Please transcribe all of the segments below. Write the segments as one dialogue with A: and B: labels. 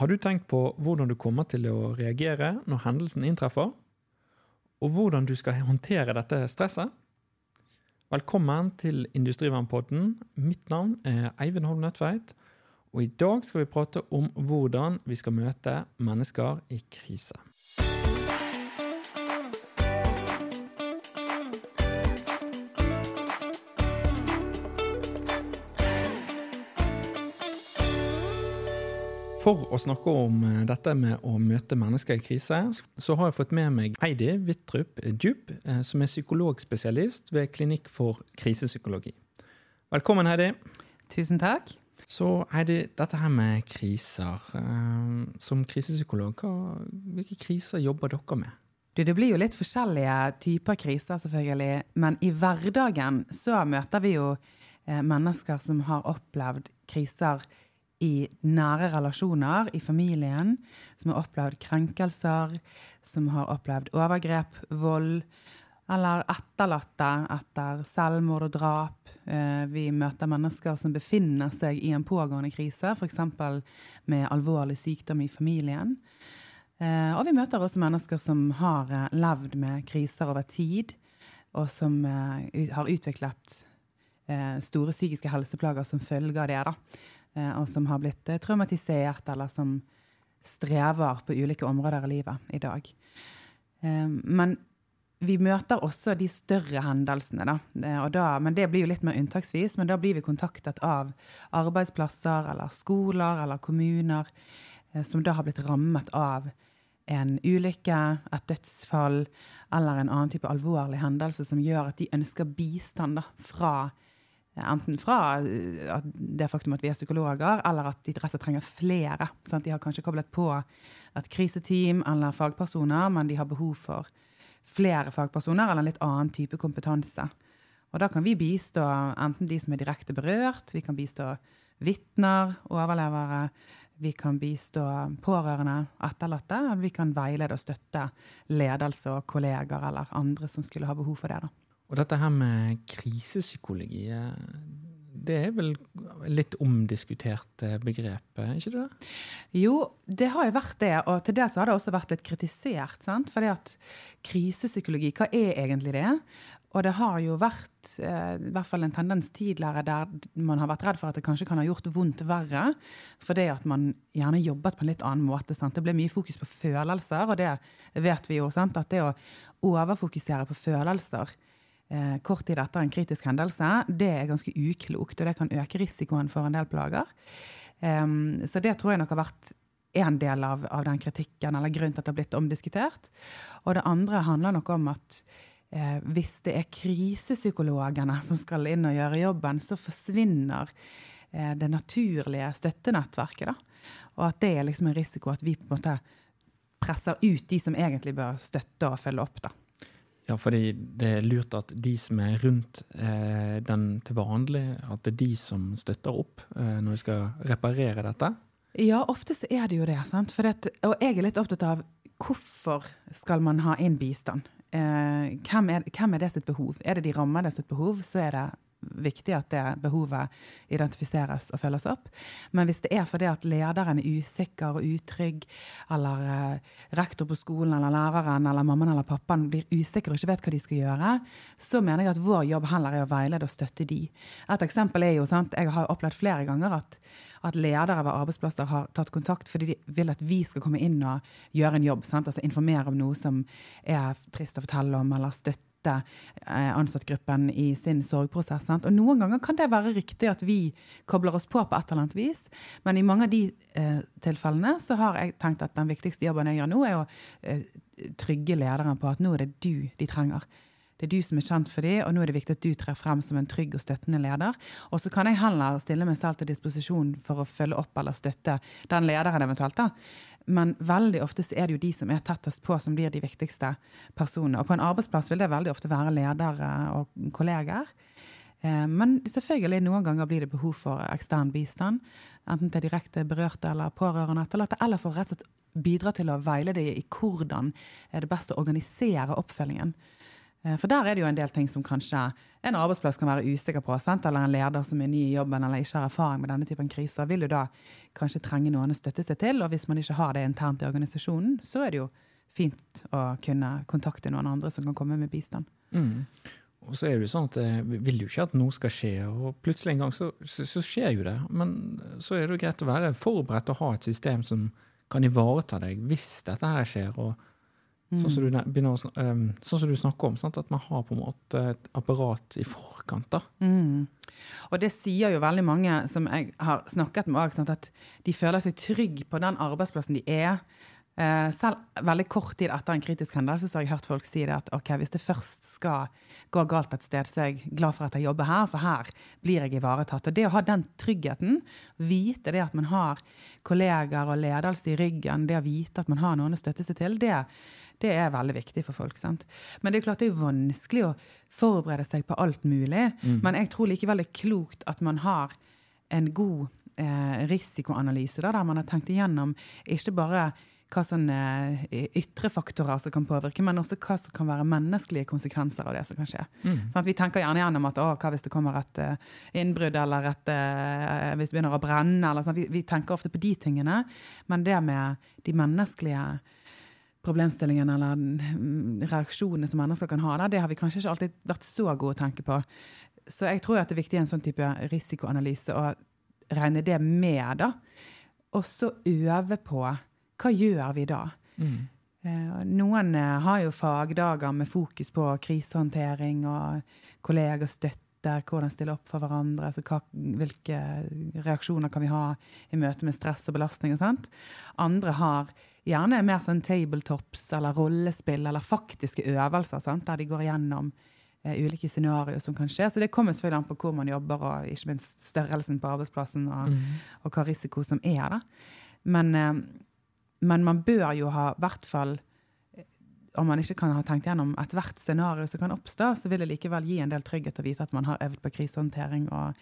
A: Har du tenkt på hvordan du kommer til å reagere når hendelsen inntreffer? Og hvordan du skal håndtere dette stresset? Velkommen til Industrivernpodden. Mitt navn er Eivind Holm Nødtveit. Og i dag skal vi prate om hvordan vi skal møte mennesker i krise. For å snakke om eh, dette med å møte mennesker i krise, så har jeg fått med meg Heidi Wittrup Djup, eh, som er psykologspesialist ved Klinikk for krisepsykologi. Velkommen, Heidi.
B: Tusen takk.
A: Så Heidi, dette her med kriser. Eh, som krisepsykolog, hvilke kriser jobber dere med?
B: Du, det blir jo litt forskjellige typer kriser, selvfølgelig. Men i hverdagen så møter vi jo mennesker som har opplevd kriser i nære relasjoner i familien, som har opplevd krenkelser, som har opplevd overgrep, vold, eller etterlatte etter selvmord og drap. Eh, vi møter mennesker som befinner seg i en pågående krise, f.eks. med alvorlig sykdom i familien. Eh, og vi møter også mennesker som har eh, levd med kriser over tid, og som har utviklet store psykiske helseplager som følge av det. da. Eh, og som har blitt eh, traumatisert, eller som strever på ulike områder i livet i dag. Eh, men vi møter også de større hendelsene. Da. da. men Det blir jo litt mer unntaksvis, men da blir vi kontaktet av arbeidsplasser eller skoler eller kommuner som da har blitt rammet av en ulykke, et dødsfall eller en annen type alvorlig hendelse som gjør at de ønsker bistand da, fra Enten fra eh, det faktum at vi er psykologer, eller at de trenger flere. Sant? De har kanskje koblet på et kriseteam eller fagpersoner, men de har behov for flere fagpersoner eller en litt annen type kompetanse. Og da kan vi bistå enten de som er direkte berørt, vi kan bistå vitner, overlevere, vi kan bistå pårørende, etterlatte, vi kan veilede og støtte ledelse og kolleger eller andre som skulle ha behov for det. da.
A: Og dette her med krisepsykologi, eh, det er vel litt omdiskutert begrep, ikke det?
B: Jo, det har jo vært det, og til det så har det også vært litt kritisert. sant? Fordi at krisepsykologi, hva er egentlig det? Og det har jo vært eh, i hvert fall en tendens tidligere der man har vært redd for at det kanskje kan ha gjort vondt verre. Fordi at man gjerne jobbet på en litt annen måte. Sant? Det ble mye fokus på følelser, og det vet vi jo. Sant? At det å overfokusere på følelser kort tid etter en kritisk hendelse, det er ganske uklokt. Og det kan øke risikoen for en del plager. Um, så det tror jeg nok har vært en del av, av, den kritikken, eller grunnen til at det har blitt omdiskutert. Og det andre handler nok om at eh, hvis det er krisepsykologene som skal inn og gjøre jobben, så forsvinner eh, det naturlige støttenettverket. Da. Og at det er liksom en risiko at vi på en måte presser ut de som egentlig bør støtte og følge opp. da.
A: Ja, fordi det er lurt at de som er rundt eh, den til vanlig, at det er de som støtter opp eh, når de skal reparere dette?
B: Ja, oftest er det jo det. sant? Det, og jeg er litt opptatt av hvorfor skal man ha inn bistand? Eh, hvem, er, hvem, er, det sitt behov? Er det de rammede sitt behov, så er det viktig at det behovet identifiseres og følges opp. Men hvis det er fordi at lederen er usikker og utrygg, eller eh, rektor på skolen eller læreren eller mammaen eller pappaen blir usikker og ikke vet hva de skal gjøre, så mener jeg at vår jobb heller er å veilede og støtte de. Et eksempel er jo, sant, Jeg har opplevd flere ganger at, at ledere ved arbeidsplasser har tatt kontakt fordi de vil at vi skal komme inn og gjøre en jobb. Sant? Altså Informere om noe som er trist å fortelle om, eller støtte støtte eh, ansattgruppen i sin sorgprosess. Sant? Og Noen ganger kan det være riktig at vi kobler oss på på et eller annet vis, men i mange av de eh, tilfellene så har jeg tenkt at den viktigste jobben jeg gjør nå, er å eh, trygge lederen på at nå er det du de trenger. Det er du som er kjent for dem, og nå er det viktig at du trer frem som en trygg og støttende leder. Og så kan jeg heller stille meg selv til disposisjon for å følge opp eller støtte den lederen eventuelt. da. Men veldig ofte så er det jo de som er tettest på, som blir de viktigste personene. Og på en arbeidsplass vil det veldig ofte være ledere og kolleger. Eh, men selvfølgelig, noen ganger blir det behov for ekstern bistand. Enten til direkte berørte eller pårørende etterlatte, eller for rett og slett bidra til å veilede i hvordan er det best å organisere oppfølgingen. Eh, For der er det jo en del ting som kanskje en arbeidsplass kan være usikker på. Sant? Eller en leder som er ny i jobben eller ikke har erfaring med denne typen kriser, vil jo da kanskje trenge noen å støtte seg til. Og hvis man ikke har det internt i organisasjonen, så er det jo fint å kunne kontakte noen andre som kan komme med bistand.
A: Mm. Og så er det jo sånn at jeg vi vil jo ikke at noe skal skje, og plutselig en gang så, så, så skjer jo det. Men så er det jo greit å være forberedt og ha et system som kan ivareta deg hvis dette her skjer. og Sånn som, du, å, sn- ehm, sånn som du snakker om, sant? at man har på en måte et apparat i forkant. da.
B: Mm. Og det sier jo veldig mange som jeg har snakket med òg, at de føler seg trygge på den arbeidsplassen de er. Eh, selv veldig kort tid etter en kritisk hendelse så har jeg hørt folk si det at ok, hvis det først skal gå galt et sted, så er jeg glad for at jeg jobber her, for her blir jeg ivaretatt. Og det å ha den tryggheten, vite det at man har kollegaer og ledelse i ryggen, det å vite at man har noen å støtte seg til, det, det er veldig viktig for folk. sant? Men det er klart det er vanskelig å forberede seg på alt mulig. Men jeg tror likevel det er klokt at man har en god eh, risikoanalyse, da, der man har tenkt igjennom ikke bare hva sånne eh, ytre faktorer som kan påvirke, men også hva som kan være menneskelige konsekvenser av det som kan skje. Sånn at vi tenker gjerne gjennom at å, hva hvis det kommer et eh, innbrudd, eller et, eh, hvis det begynner å brenne, eller sånn. Vi, vi tenker ofte på de tingene, men det med de menneskelige problemstillingene eller mm, reaksjonene som mennesker kan ha, da, det har vi kanskje ikke alltid vært så gode å tenke på. Så jeg tror at det er viktig i en sånn type risikoanalyse å regne det med, da. Og så øve på hva gjør vi da? Mm. Noen eh, har jo fagdager med fokus på krisehåndtering og kollegastøtte, hvordan stille opp for hverandre, altså hva, hvilke reaksjoner kan vi ha i møte med stress og belastning og sånt. Andre har gjerne er mer sånn tabletops eller rollespill eller faktiske øvelser, sant? der de går gjennom eh, ulike scenarioer som kan skje. Så det kommer selvfølgelig an på hvor man jobber, og ikke minst størrelsen på arbeidsplassen, og, og hva risiko som er Da. Men, eh, men man bør jo ha i hvert fall eh, om man ikke kan ha tenkt gjennom ethvert scenario som kan oppstå, så vil det likevel gi en del trygghet å vite at man har øvd på krisehåndtering og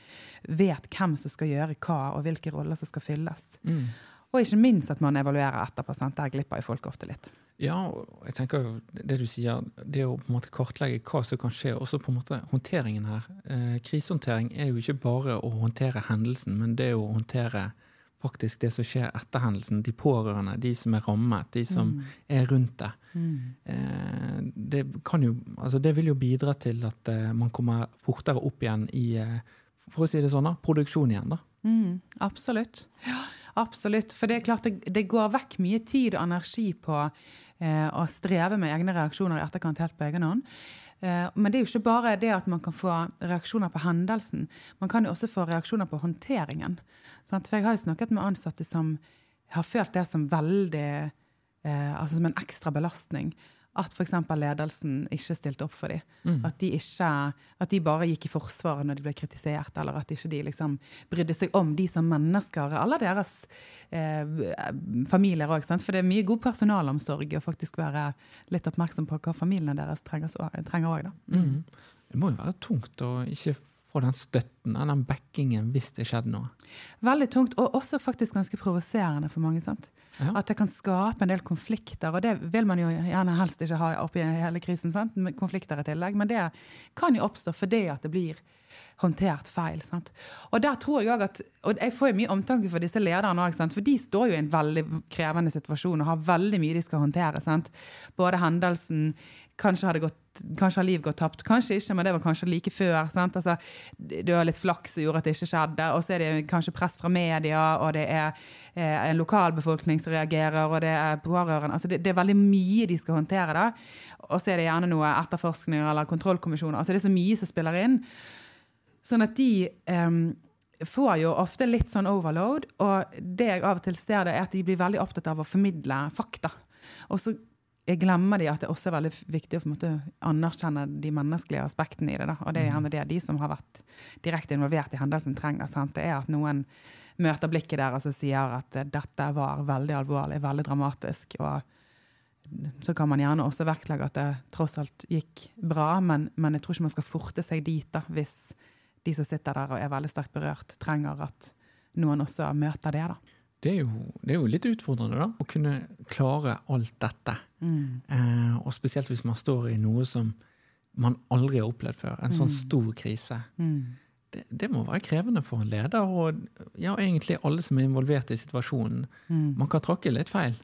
B: vet hvem som skal gjøre hva, og hvilke roller som skal fylles. Og ikke minst at man evaluerer etterpå. sant? Der glipper jo folk ofte litt.
A: Ja, og jeg tenker jo det du sier, det å på en måte kartlegge hva som kan skje, også på en måte håndteringen her. Eh, krisehåndtering er jo ikke bare å håndtere hendelsen, men det er å håndtere faktisk det som skjer etter hendelsen. De pårørende, de som er rammet, de som er rundt det. Eh, det, kan jo, altså det vil jo bidra til at eh, man kommer fortere opp igjen i eh, for å si det sånn da, produksjon igjen. da.
B: Mm, absolutt. Ja, absolutt. For det er klart det, det går vekk mye tid og energi på eh, å streve med egne reaksjoner i etterkant helt på egen hånd. Eh, men det er jo ikke bare det at man kan få reaksjoner på hendelsen. Man kan jo også få reaksjoner på håndteringen. Sant? For jeg har jo snakket med ansatte som har følt det som veldig eh, altså som en ekstra belastning. At f.eks. ledelsen ikke stilte opp for dem. At, de ikke, at de bare gikk i forsvaret når de ble kritisert, eller at ikke de liksom brydde seg om de som mennesker, alle deres eh, familier òg. For det er mye god personalomsorg å faktisk være litt oppmerksom på hva familiene deres trenger òg.
A: Mm. Det må jo være tungt å ikke få den støtten, den backingen, hvis det skjedde noe.
B: Veldig tungt, og også faktisk ganske provoserende for mange. sant?
A: Ja.
B: At det kan skape en del konflikter, og det vil man jo gjerne helst ikke ha oppi hele krisen. sant? Konflikter i tillegg, Men det kan jo oppstå fordi at det blir håndtert feil. sant? Og der tror jeg at, og jeg får jo mye omtanke for disse lederne òg, for de står jo i en veldig krevende situasjon og har veldig mye de skal håndtere. sant? Både hendelsen Kanskje, har det gått, kanskje har liv gått tapt, kanskje ikke, men det var kanskje like før. sant? Altså, det var litt flaks som gjorde at det ikke skjedde, og så er det kanskje press fra media, og det er eh, en lokalbefolkning som reagerer, og det er pårørende. Altså, det, det er veldig mye de skal håndtere. da, Og så er det gjerne noe etterforskninger eller kontrollkommisjoner. altså Det er så mye som spiller inn. Sånn at de eh, får jo ofte litt sånn overload, og det jeg av og til ser, det er at de blir veldig opptatt av å formidle fakta. Og så jeg glemmer de at det også er veldig viktig å måte anerkjenne de menneskelige aspektene i det. Da. Og det er gjerne det de som har vært direkte involvert i hendelsen, trenger. Sant? Det er at noen møter blikket deres og sier at eh, dette var veldig alvorlig, veldig dramatisk. og så kan man gjerne også vektlegge at det tross alt gikk bra, men, men jeg tror ikke man skal forte seg dit da, hvis de som sitter der og er veldig sterkt berørt, trenger at noen også møter det. da.
A: Det er, jo, det er jo litt utfordrende da, å kunne klare alt dette. Eh, og spesielt hvis man står i noe som man aldri har opplevd før. En sånn stor krise.
B: Mm.
A: Det, det må være krevende for en leder, og ja, egentlig alle som er involvert i situasjonen.
B: Mm.
A: Man kan tråkke litt feil.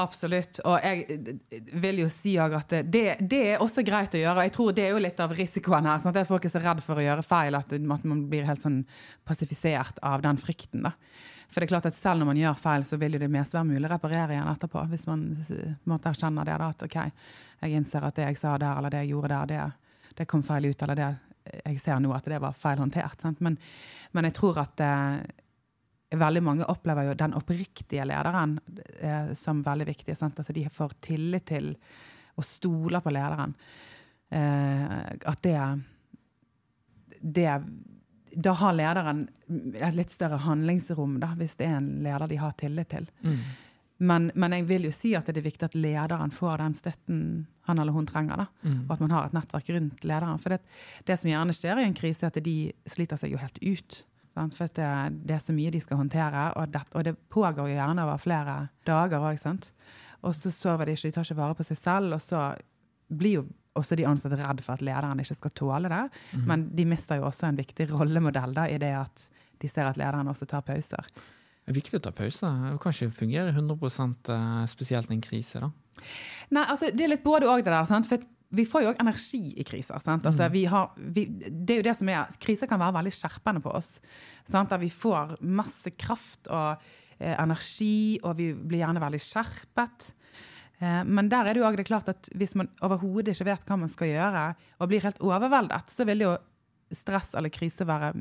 B: Absolutt. Og jeg vil jo si at det, det, er også greit å gjøre. Jeg tror det er jo litt av risikoen her. sånn at Folk er så redd for å gjøre feil at, man blir helt sånn passifisert av den frykten. da. For det er klart at selv når man gjør feil, så vil det mest være mulig å reparere igjen etterpå. Hvis man måtte erkjenne det, da, at OK, jeg innser at det jeg sa der, eller det jeg gjorde der, det, det kom feil ut, eller det jeg ser nå at det var feil håndtert. Men, men, jeg tror at eh, veldig mange opplever jo den oppriktige lederen eh, som veldig viktig. Sant? Altså de får tillit til og stoler på lederen. Eh, at det, det Da har lederen et litt større handlingsrom, da, hvis det er en leder de har tillit til.
A: Mm.
B: Men, men, jeg vil jo si at det er viktig at lederen får den støtten han eller hun trenger. da,
A: Mm.
B: Og at man har et nettverk rundt lederen. For det, det som gjerne skjer i en krise, er at de sliter seg jo helt ut. Sant? For det, det, er så mye de skal håndtere, og det, og det pågår jo gjerne over flere dager òg. Og så sover de ikke, de tar ikke vare på seg selv, og så blir jo også de ansatte redd for at lederen ikke skal tåle det.
A: Mm.
B: Men de mister jo også en viktig rollemodell da, i det at de ser at lederen også tar pauser.
A: Det er viktig å ta pauser. Det kan ikke fungere 100% spesielt i en krise. da.
B: Nei, altså Det er litt både og det der. Sant? For vi får jo òg energi i kriser. Sant? Altså,
A: Mm.
B: vi har, vi, det er jo det som er, Kriser kan være veldig skjerpende på oss. Sant? Der vi får masse kraft og eh, energi, og vi blir gjerne veldig skjerpet. Eh, men der er det jo også det klart at hvis man overhodet ikke vet hva man skal gjøre, og blir helt overveldet, så vil jo stress eller krise være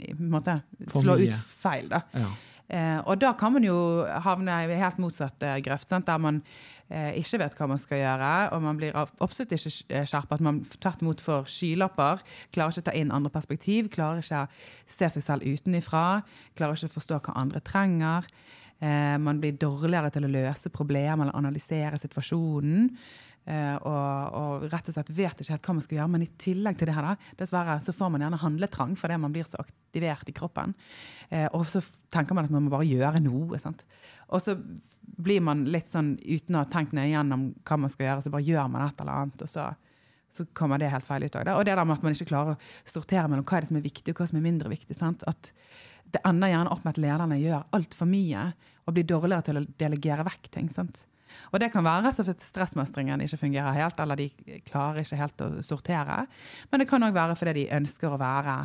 B: i en måte, slå ut feil. da.
A: Ja.
B: Eh, og da kan man jo havne i helt motsatt eh, grøft, sant? der man eh, ikke vet hva man skal gjøre, og man blir absolutt ikke skjerpet. Man tvert imot får skylapper, klarer ikke å ta inn andre perspektiv, klarer ikke å se seg selv utenifra, klarer ikke å forstå hva andre trenger. Eh, man blir dårligere til å løse problemer eller analysere situasjonen. Eh, og, og rett og slett vet ikke helt hva man skal gjøre. Men i tillegg til det her, da, dessverre, så får man gjerne handletrang fordi man blir så aktivert i kroppen. Eh, og så tenker man at man må bare gjøre noe. Sant? Og så blir man litt sånn uten å ha tenkt nøye gjennom hva man skal gjøre, så bare gjør man et eller annet. og så så kommer det helt feil ut av det. Og det der med at man ikke klarer å sortere mellom hva er det som er viktig og hva som er mindre viktig. Sant? At det ender gjerne opp med at lederne gjør altfor mye og blir dårligere til å delegere vekk ting. Sant? Og det kan være at stressmestringen ikke fungerer helt, eller de klarer ikke helt å sortere. Men det kan òg være fordi de ønsker å være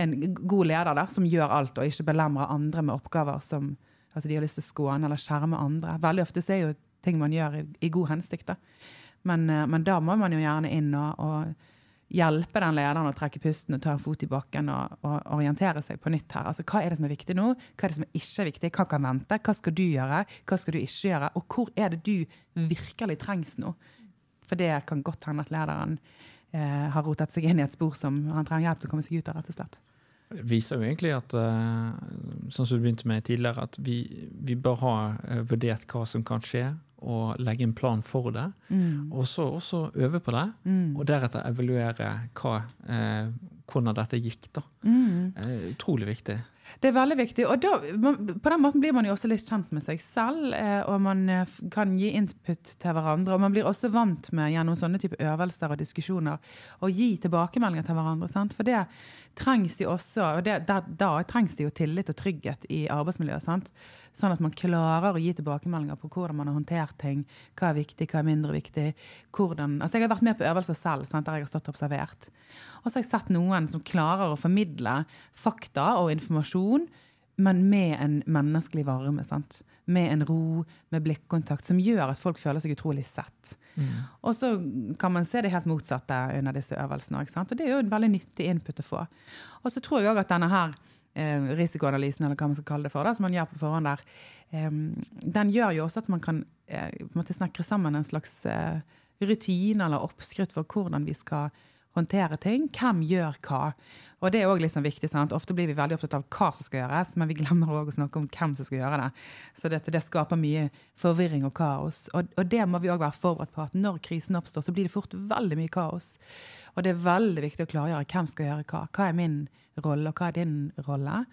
B: en god leder der, som gjør alt, og ikke belemrer andre med oppgaver som altså de har lyst til å skåne eller skjerme andre. Veldig ofte så er jo ting man gjør i, i god hensikt. Da. Men, eh, men da må man jo gjerne inn og, og hjelpe den lederen å trekke pusten og ta en fot i bakken og, og orientere seg på nytt her. Altså, hva er det som er viktig nå? Hva er det som er ikke viktig? Hva kan vente? Hva skal du gjøre? Hva skal du ikke gjøre? Og hvor er det du virkelig trengs nå? For det kan godt hende at lederen eh, har rotet seg inn i et spor som han trenger hjelp til å komme seg ut av, rett og slett.
A: Det viser jo egentlig at, eh, sånn som du begynte med tidligere, at vi, vi bør ha eh, vurdert hva som kan skje, og legge en plan for det. Og så også øve på det,
B: Mm.
A: og deretter evaluere hva, eh, hvordan dette gikk. da.
B: Mm.
A: Eh, utrolig viktig.
B: Det er veldig viktig. Og da, på den måten blir man jo også litt kjent med seg selv, eh, og man eh, kan gi input til hverandre. Og man blir også vant med gjennom sånne type øvelser og diskusjoner å gi tilbakemeldinger til hverandre. Sant? For det trengs jo også, og det, da, da trengs det jo tillit og trygghet i arbeidsmiljøet. Sant? Sånn at man klarer å gi tilbakemeldinger på hvordan man har håndtert ting, hva er viktig, hva er mindre viktig. Hvordan, altså jeg har vært med på øvelser selv, sant, der jeg har stått og observert. Og så har jeg sett noen som klarer å formidle fakta og informasjon, men med en menneskelig varme. Sant? Med en ro, med blikkontakt, som gjør at folk føler seg utrolig sett. Og så kan man se det helt motsatte under disse øvelsene. Og det er jo en veldig nyttig input å få. Og så tror jeg òg at denne her eh, risikoanalysen, eller hva man skal kalle det for, da, som man gjør på forhånd der, eh, den gjør jo også at man kan eh, snekre sammen en slags eh, rutine eller oppskrift for hvordan vi skal håndtere ting. Hvem gjør hva? Og det er også liksom viktig. Sant? Ofte blir vi veldig opptatt av hva som skal gjøres, men vi glemmer også å snakke om hvem som skal gjøre det. Så dette, det skaper mye forvirring og kaos. Og, og det må vi òg være forberedt på, at når krisen oppstår, så blir det fort veldig mye kaos. Og det er veldig viktig å klargjøre hvem skal gjøre hva. Hva er min rolle, og hva er din rolle?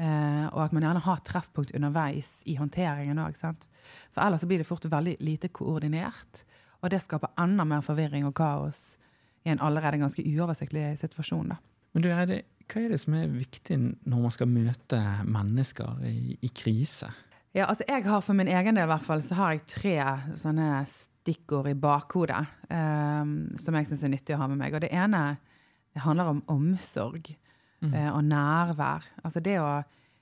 B: Eh, og at man gjerne har treffpunkt underveis i håndteringen òg. For ellers blir det fort veldig lite koordinert. Og det skaper enda mer forvirring og kaos i en allerede ganske uoversiktlig situasjon. da.
A: Men du, er det, hva er det som er viktig når man skal møte mennesker i, i krise?
B: Ja, altså jeg har For min egen del i hvert fall, så har jeg tre sånne stikkord i bakhodet um, som jeg syns er nyttig å ha med meg. Og det ene handler om omsorg mm. uh, og nærvær. Altså det å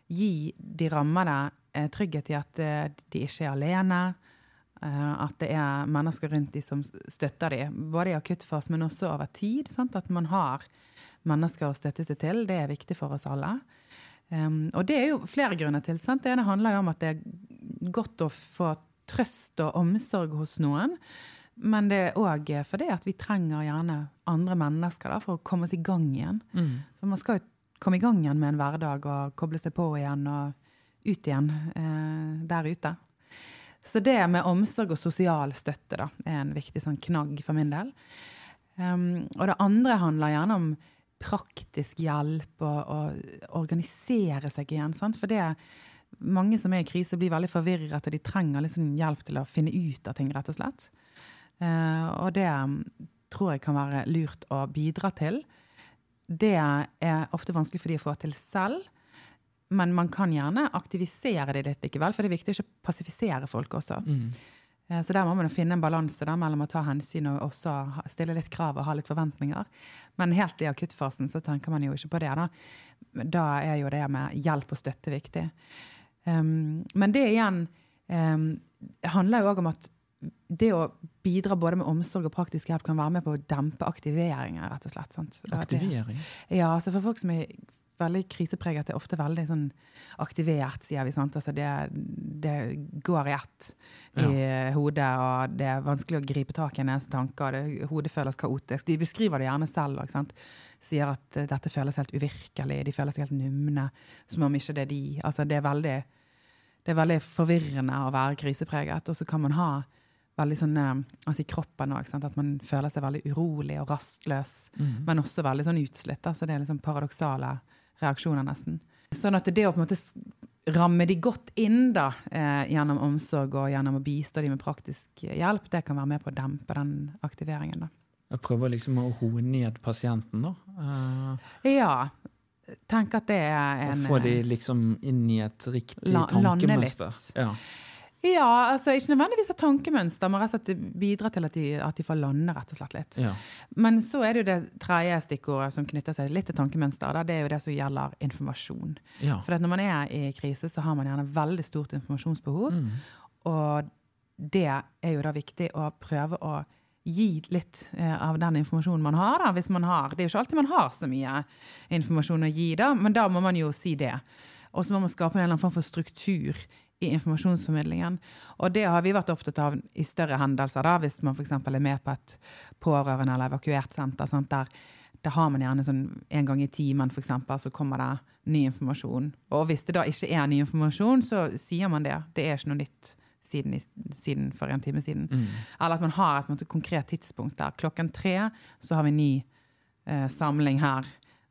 B: gi de rammede uh, trygghet i at uh, de ikke er alene. At det er mennesker rundt de som støtter de, både i akuttfasen, men også over tid. Sant? At man har mennesker å støtte seg til. Det er viktig for oss alle. Um, og det er jo flere grunner til. Sant? Det ene handler jo om at det er godt å få trøst og omsorg hos noen. Men det er òg fordi at vi trenger gjerne andre mennesker da, for å komme oss i gang igjen. Mm. For man skal jo komme i gang igjen med en hverdag og koble seg på igjen og ut igjen eh, der ute. Så det med omsorg og sosial støtte da, er en viktig sånn knagg for min del. Um, og det andre handler gjerne om praktisk hjelp og, og organisere seg igjen. Sant? For det mange som er i krise, blir veldig forvirret, og de trenger liksom hjelp til å finne ut av ting, rett og slett. Uh, og det um, tror jeg kan være lurt å bidra til. Det er ofte vanskelig for de å få til selv. Men man kan gjerne aktivisere det litt likevel, for det er viktig å ikke passifisere folk også. Mm. Eh, så der må man finne en balanse mellom å ta hensyn og også stille litt krav og ha litt forventninger. Men helt i akuttfasen så tenker man jo ikke på det. Da, da er jo det med hjelp og støtte viktig. Um, men det igjen um, handler jo òg om at det å bidra både med omsorg og praktisk hjelp kan være med på å dempe aktiveringer. rett og slett. Sant?
A: Aktivering?
B: Ja, altså For folk som er veldig krisepreget, Det er ofte veldig sånn aktivert, sier vi. sant? Altså det, det går i ett i ja. hodet, og det er vanskelig å gripe tak i en eneste tanke. og det, Hodet føles kaotisk. De beskriver det gjerne selv. Ikke sant? Sier at uh, dette føles helt uvirkelig, de føler seg helt numne. Som om ikke det er de. Altså det er veldig, det er veldig forvirrende å være krisepreget. Og så kan man ha veldig sånn, altså i kroppen òg. At man føler seg veldig urolig og rastløs, mm. men også veldig sånn utslitt. Så det er liksom paradoksale reaksjoner, nesten. Sånn at det å på en måte ramme de godt inn da, eh, gjennom omsorg og gjennom å bistå de med praktisk hjelp, det kan være med på å dempe den aktiveringen. da.
A: Jeg prøver liksom å roe ned pasienten, da? Uh,
B: ja. Tenk at det er en
A: Å få de liksom inn i et riktig la, tankemønster. Ja.
B: Ja, altså ikke nødvendigvis av tankemønster, men rett og slett bidra til at de, at de, får lande rett og slett litt. Ja. Men så er det jo det tredje stikkordet som knytter seg litt til tankemønster. Da, det er jo det som gjelder informasjon. Ja. For når man er i krise, så har man gjerne veldig stort informasjonsbehov. Mm. Og det er jo da viktig å prøve å gi litt eh, av den informasjonen man har. da, hvis man har. Det er jo ikke alltid man har så mye informasjon å gi, da, men da må man jo si det. Og så må man skape en eller annen form for struktur i informasjonsformidlingen. Og det har vi vært opptatt av i større hendelser, da, hvis man f.eks. er med på et pårørende- eller evakuert senter. Sant, der, der, har man gjerne sånn en gang i timen, f.eks., så kommer det ny informasjon. Og hvis det da ikke er ny informasjon, så sier man det. Det er ikke noe nytt. Siden, siden for en time siden. Mm. Eller at man har et måte, konkret tidspunkt der. Klokken tre så har vi ny eh, samling her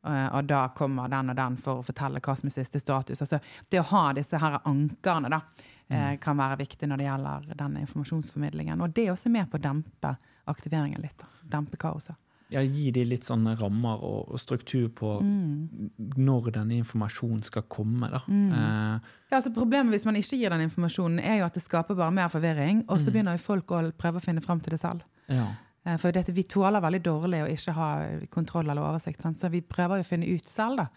B: og da kommer den og den for å fortelle hva som er siste status. Altså, det å ha disse her ankerne da, eh, mm. kan være viktig når det gjelder den informasjonsformidlingen. Og det er også med på å dempe aktiveringen litt. Da. Dempe kaoset.
A: Ja, Gi de litt sånne rammer og, og struktur på mm. når denne informasjonen skal komme. da. Mm.
B: Eh. Ja, altså Problemet hvis man ikke gir den informasjonen, er jo at det skaper bare mer forvirring. Og så mm. begynner jo folk å prøve å finne fram til det selv. Ja. Eh, for dette, vi tåler veldig dårlig å ikke ha kontroll eller oversikt. Sant? Så vi prøver å finne ut selv da,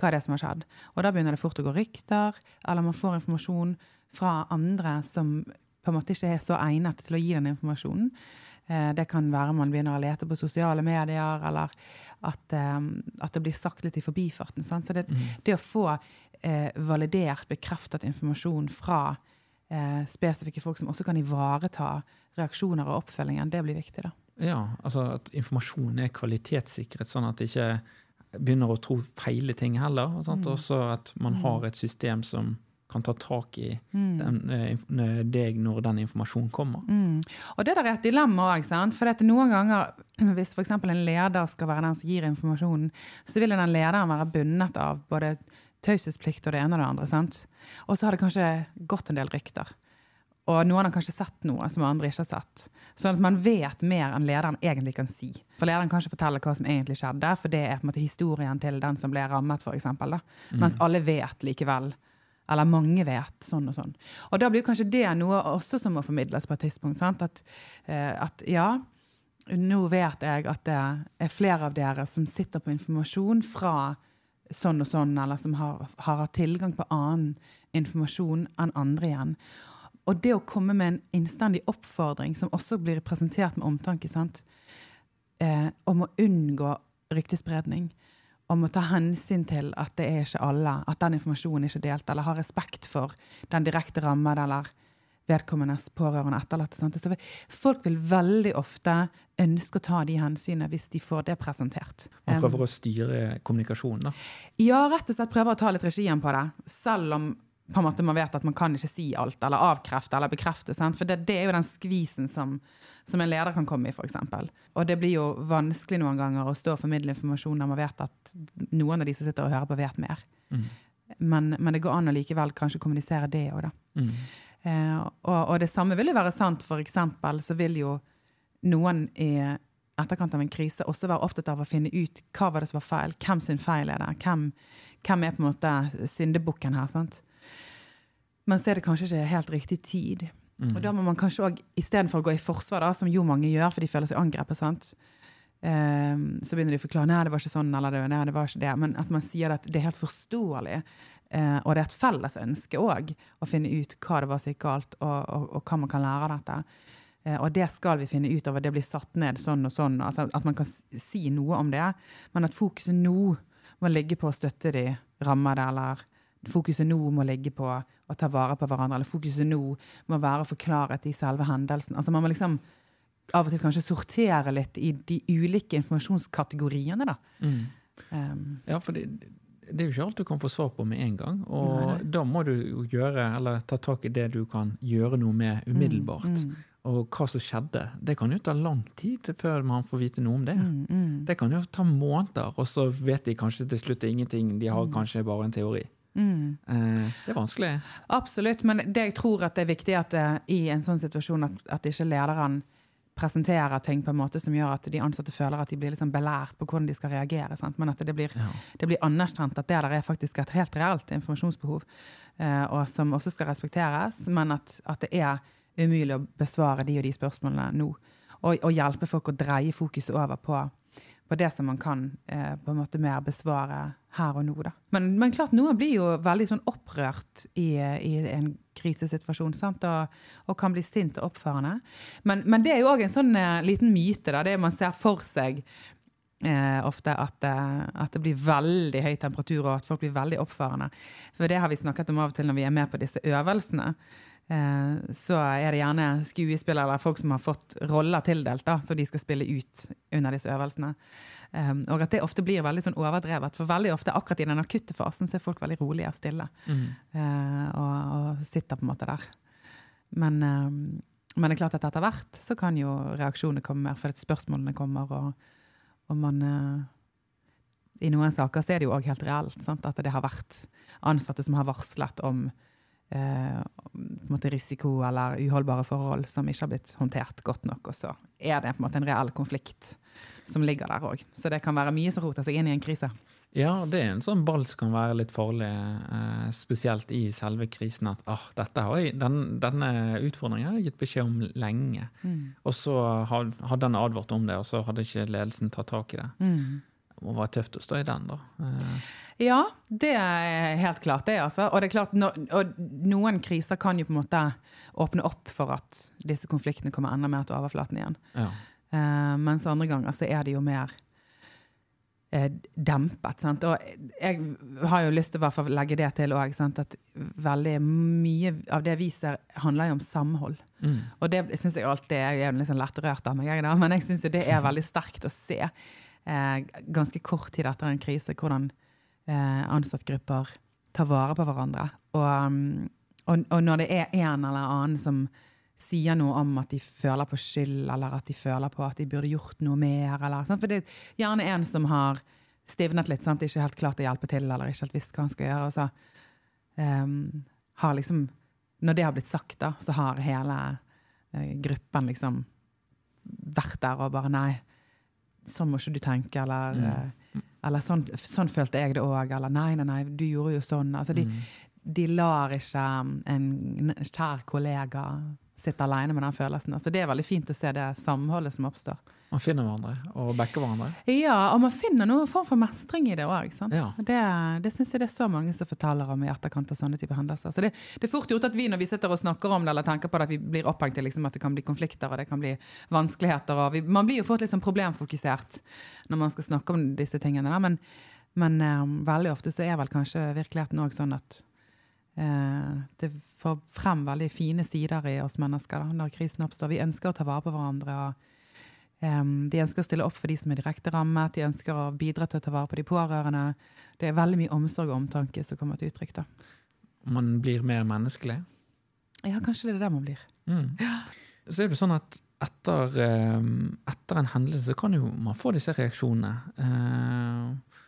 B: hva det er som har skjedd. Og da begynner det fort å gå rykter, eller man får informasjon fra andre som på en måte ikke er så egnet til å gi den informasjonen. Eh, det kan være man begynner å lete på sosiale medier, eller at, eh, at det blir sagt litt i forbifarten. Sant? Så det, mm. det, å få eh, validert, bekreftet informasjon fra eh, spesifikke folk som også kan ivareta reaksjoner og oppfølgingen, det blir viktig. da.
A: Ja, altså at informasjonen er kvalitetssikret, sånn at de ikke begynner å tro feile ting heller. Og mm. også at man mm. har et system som kan ta tak i mm. den, eh, deg når den informasjonen kommer.
B: Mm. Og det der er et dilemma òg. For noen ganger, hvis f.eks. en leder skal være den som gir informasjonen, så vil den lederen være bundet av både taushetsplikt og det ene og det andre. sant? Og så har det kanskje gått en del rykter. Og noen har kanskje sett noe som andre ikke har sett. Sånn at man vet mer enn lederen egentlig kan si. For lederen kan ikke fortelle hva som egentlig skjedde, for det er på en måte historien til den som ble rammet, f.eks. Mm. Mens alle vet likevel. Eller mange vet sånn og sånn. Og da blir kanskje det noe også som må formidles på et tidspunkt. At, eh, at, ja, nå vet jeg at det er flere av dere som sitter på informasjon fra sånn og sånn, eller som har, har tilgang på annen informasjon enn andre igjen. Og det å komme med en innstendig oppfordring, som også blir presentert med omtanke, eh, om å unngå ryktespredning, om å ta hensyn til at det er ikke alle, at den informasjonen ikke er delt, eller ha respekt for den direkte rammede eller vedkommendes pårørende etterlatte. Sant? Så folk vil veldig ofte ønske å ta de hensynene hvis de får det presentert.
A: Man prøver å styre kommunikasjonen, da?
B: Ja, rett og slett prøver å ta litt regien på det. Selv om på en måte man vet at man kan ikke si alt, eller avkrefte eller bekrefte. Sant? For det, det, er jo den skvisen som, som en leder kan komme i, f.eks. Og det blir jo vanskelig noen ganger å stå og formidle informasjon der man vet at noen av de som sitter og hører på, vet mer. Mm. Men, men, det går an å likevel kanskje kommunisere det òg, da. Mm. Eh, og, og, det samme vil jo være sant, eksempel så vil jo noen i etterkant av en krise også være opptatt av å finne ut hva var det som var feil, hvem sin feil er det, hvem, hvem er på en måte syndebukken her. sant? Men så er det kanskje ikke helt riktig tid. Mm. Og da må man kanskje òg, istedenfor å gå i forsvar, da, som jo mange gjør, for de føler seg angrepet, sant? Um, så begynner de å forklare nei, det var ikke sånn, eller det, nei, det var ikke det. Men at man sier at det er helt forståelig. Uh, og det er et felles ønske òg å finne ut hva det var som gikk galt, og, og, og, hva man kan lære av dette. Uh, og det skal vi finne ut av, og det blir satt ned sånn og sånn. Altså, at man kan si noe om det, men at fokuset nå må ligge på å støtte de rammede, eller fokuset nå må ligge på å ta vare på hverandre, eller fokuset nå må være å få klarhet i selve hendelsen. Altså Man må liksom av og til kanskje sortere litt i de ulike informasjonskategoriene, da. Mm.
A: Um, ja, for det, det, er jo ikke alt du kan få svar på med en gang. Og nei, da må du gjøre, eller ta tak i det du kan gjøre noe med mm, umiddelbart. Mm, mm. Og hva som skjedde. Det kan jo ta lang tid før man får vite noe om det. Mm, mm. det kan jo ta måneder, og så vet de kanskje til slutt ingenting. De har kanskje bare en teori. Mm. Eh, det er vanskelig.
B: Absolutt, men det jeg tror at det er viktig at uh, i en sånn situasjon at, at ikke lederen presenterer ting på en måte som gjør at de ansatte føler at de blir liksom belært på hvordan de skal reagere. Sant? Men at det blir, ja. det blir anerkjent at det der er faktisk et helt reelt informasjonsbehov, uh, og som også skal respekteres, men at, at, det er umulig å besvare de og de spørsmålene nå. Og, og hjelpe folk å dreie fokuset over på på det som man kan eh, på en måte mer besvare her og nå. Da. Men, men klart, noen blir jo veldig sånn opprørt i, i en krisesituasjon? Og, og, kan bli sint og oppførende. Men, men det er jo òg en sånn eh, liten myte, da, det man ser for seg eh, ofte, at, eh, at, det blir veldig høy temperatur og at folk blir veldig oppførende. For det har vi snakket om av og til når vi er med på disse øvelsene. Eh, så er det gjerne skuespillere eller folk som har fått roller tildelt, da, så de skal spille ut under disse øvelsene. Um, og at det ofte blir veldig sånn overdrevet. For veldig ofte akkurat i den akutte fasen så er folk veldig rolige og stille. Mm. Uh, og, og, sitter på en måte der. Men, um, men, det er klart at etter hvert så kan jo reaksjonene komme mer, fordi spørsmålene kommer, og, og man uh, I noen saker så er det jo òg helt reelt sant? at det har vært ansatte som har varslet om eh, risiko eller uholdbare forhold som ikke har blitt håndtert godt nok. Og så er det på en måte en reell konflikt som ligger der òg. Så det kan være mye som roter seg inn i en krise.
A: Ja, det er en sånn ball som kan være litt farlig, eh, spesielt i selve krisen. At ah, jeg, den, denne utfordringen har jeg gitt beskjed om lenge. Mm. Og så hadde den advart om det, og så hadde ikke ledelsen tatt tak i det. Mm må være tøft å stå i den, da.
B: Eh. Ja, det er helt klart det, altså. Og det er klart, no, noen kriser kan jo på en måte åpne opp for at disse konfliktene kommer enda mer til overflaten igjen. Ja. Uh, mens andre ganger så er det jo mer uh, dempet. Sant? Og jeg har jo lyst til å legge det til òg, at veldig mye av det vi ser, handler jo om samhold. Mm. Og det syns jeg alltid Jeg er litt sånn lettrørt av meg, men jeg syns det er veldig sterkt å se ganske kort tid etter en krise, hvordan eh, ansattgrupper tar vare på hverandre. Og, um, og, og, når det er en eller annen som sier noe om at de føler på skyld, eller at de føler på at de burde gjort noe mer, eller, sånn, for det er gjerne en som har stivnet litt, sant? ikke helt klart å hjelpe til, eller ikke helt visst hva han skal gjøre. og så um, har liksom når det har blitt sagt, da, så har hele eh, gruppen liksom vært der og bare Nei, sånn må ikke du tenke, eller,
A: Mm.
B: eh, eller sånn, sånn følte jeg det òg, eller nei, nei, nei, du gjorde jo sånn. Altså, de,
A: Mm.
B: de lar ikke um, en kjær kollega sitte alene med den følelsen. Altså, det er veldig fint å se det samholdet som oppstår.
A: Man finner hverandre og backer hverandre.
B: Ja, og man finner noen form for mestring i det òg.
A: Ja.
B: Det, det syns jeg det er så mange som forteller om i etterkant av sånne type hendelser. Så det, det er fort gjort at vi når vi sitter og snakker om det, eller tenker på det, at vi blir opphengt i liksom, at det kan bli konflikter og det kan bli vanskeligheter. Vi, man blir jo fort litt sånn problemfokusert når man skal snakke om disse tingene. Der, Men, men um, veldig ofte så er vel kanskje virkeligheten òg sånn at Uh, det får frem veldig fine sider i oss mennesker da, når krisen oppstår. Vi ønsker å ta vare på hverandre. og de ønsker å stille opp for de som er direkte rammet, de ønsker å bidra til å ta vare på de pårørende. Det er veldig mye omsorg og omtanke som kommer til uttrykk. da.
A: Man blir mer menneskelig.
B: Ja, kanskje det er det man blir.
A: Mm. Så er det sånn at etter, etter en hendelse så kan jo man få disse reaksjonene. Eh,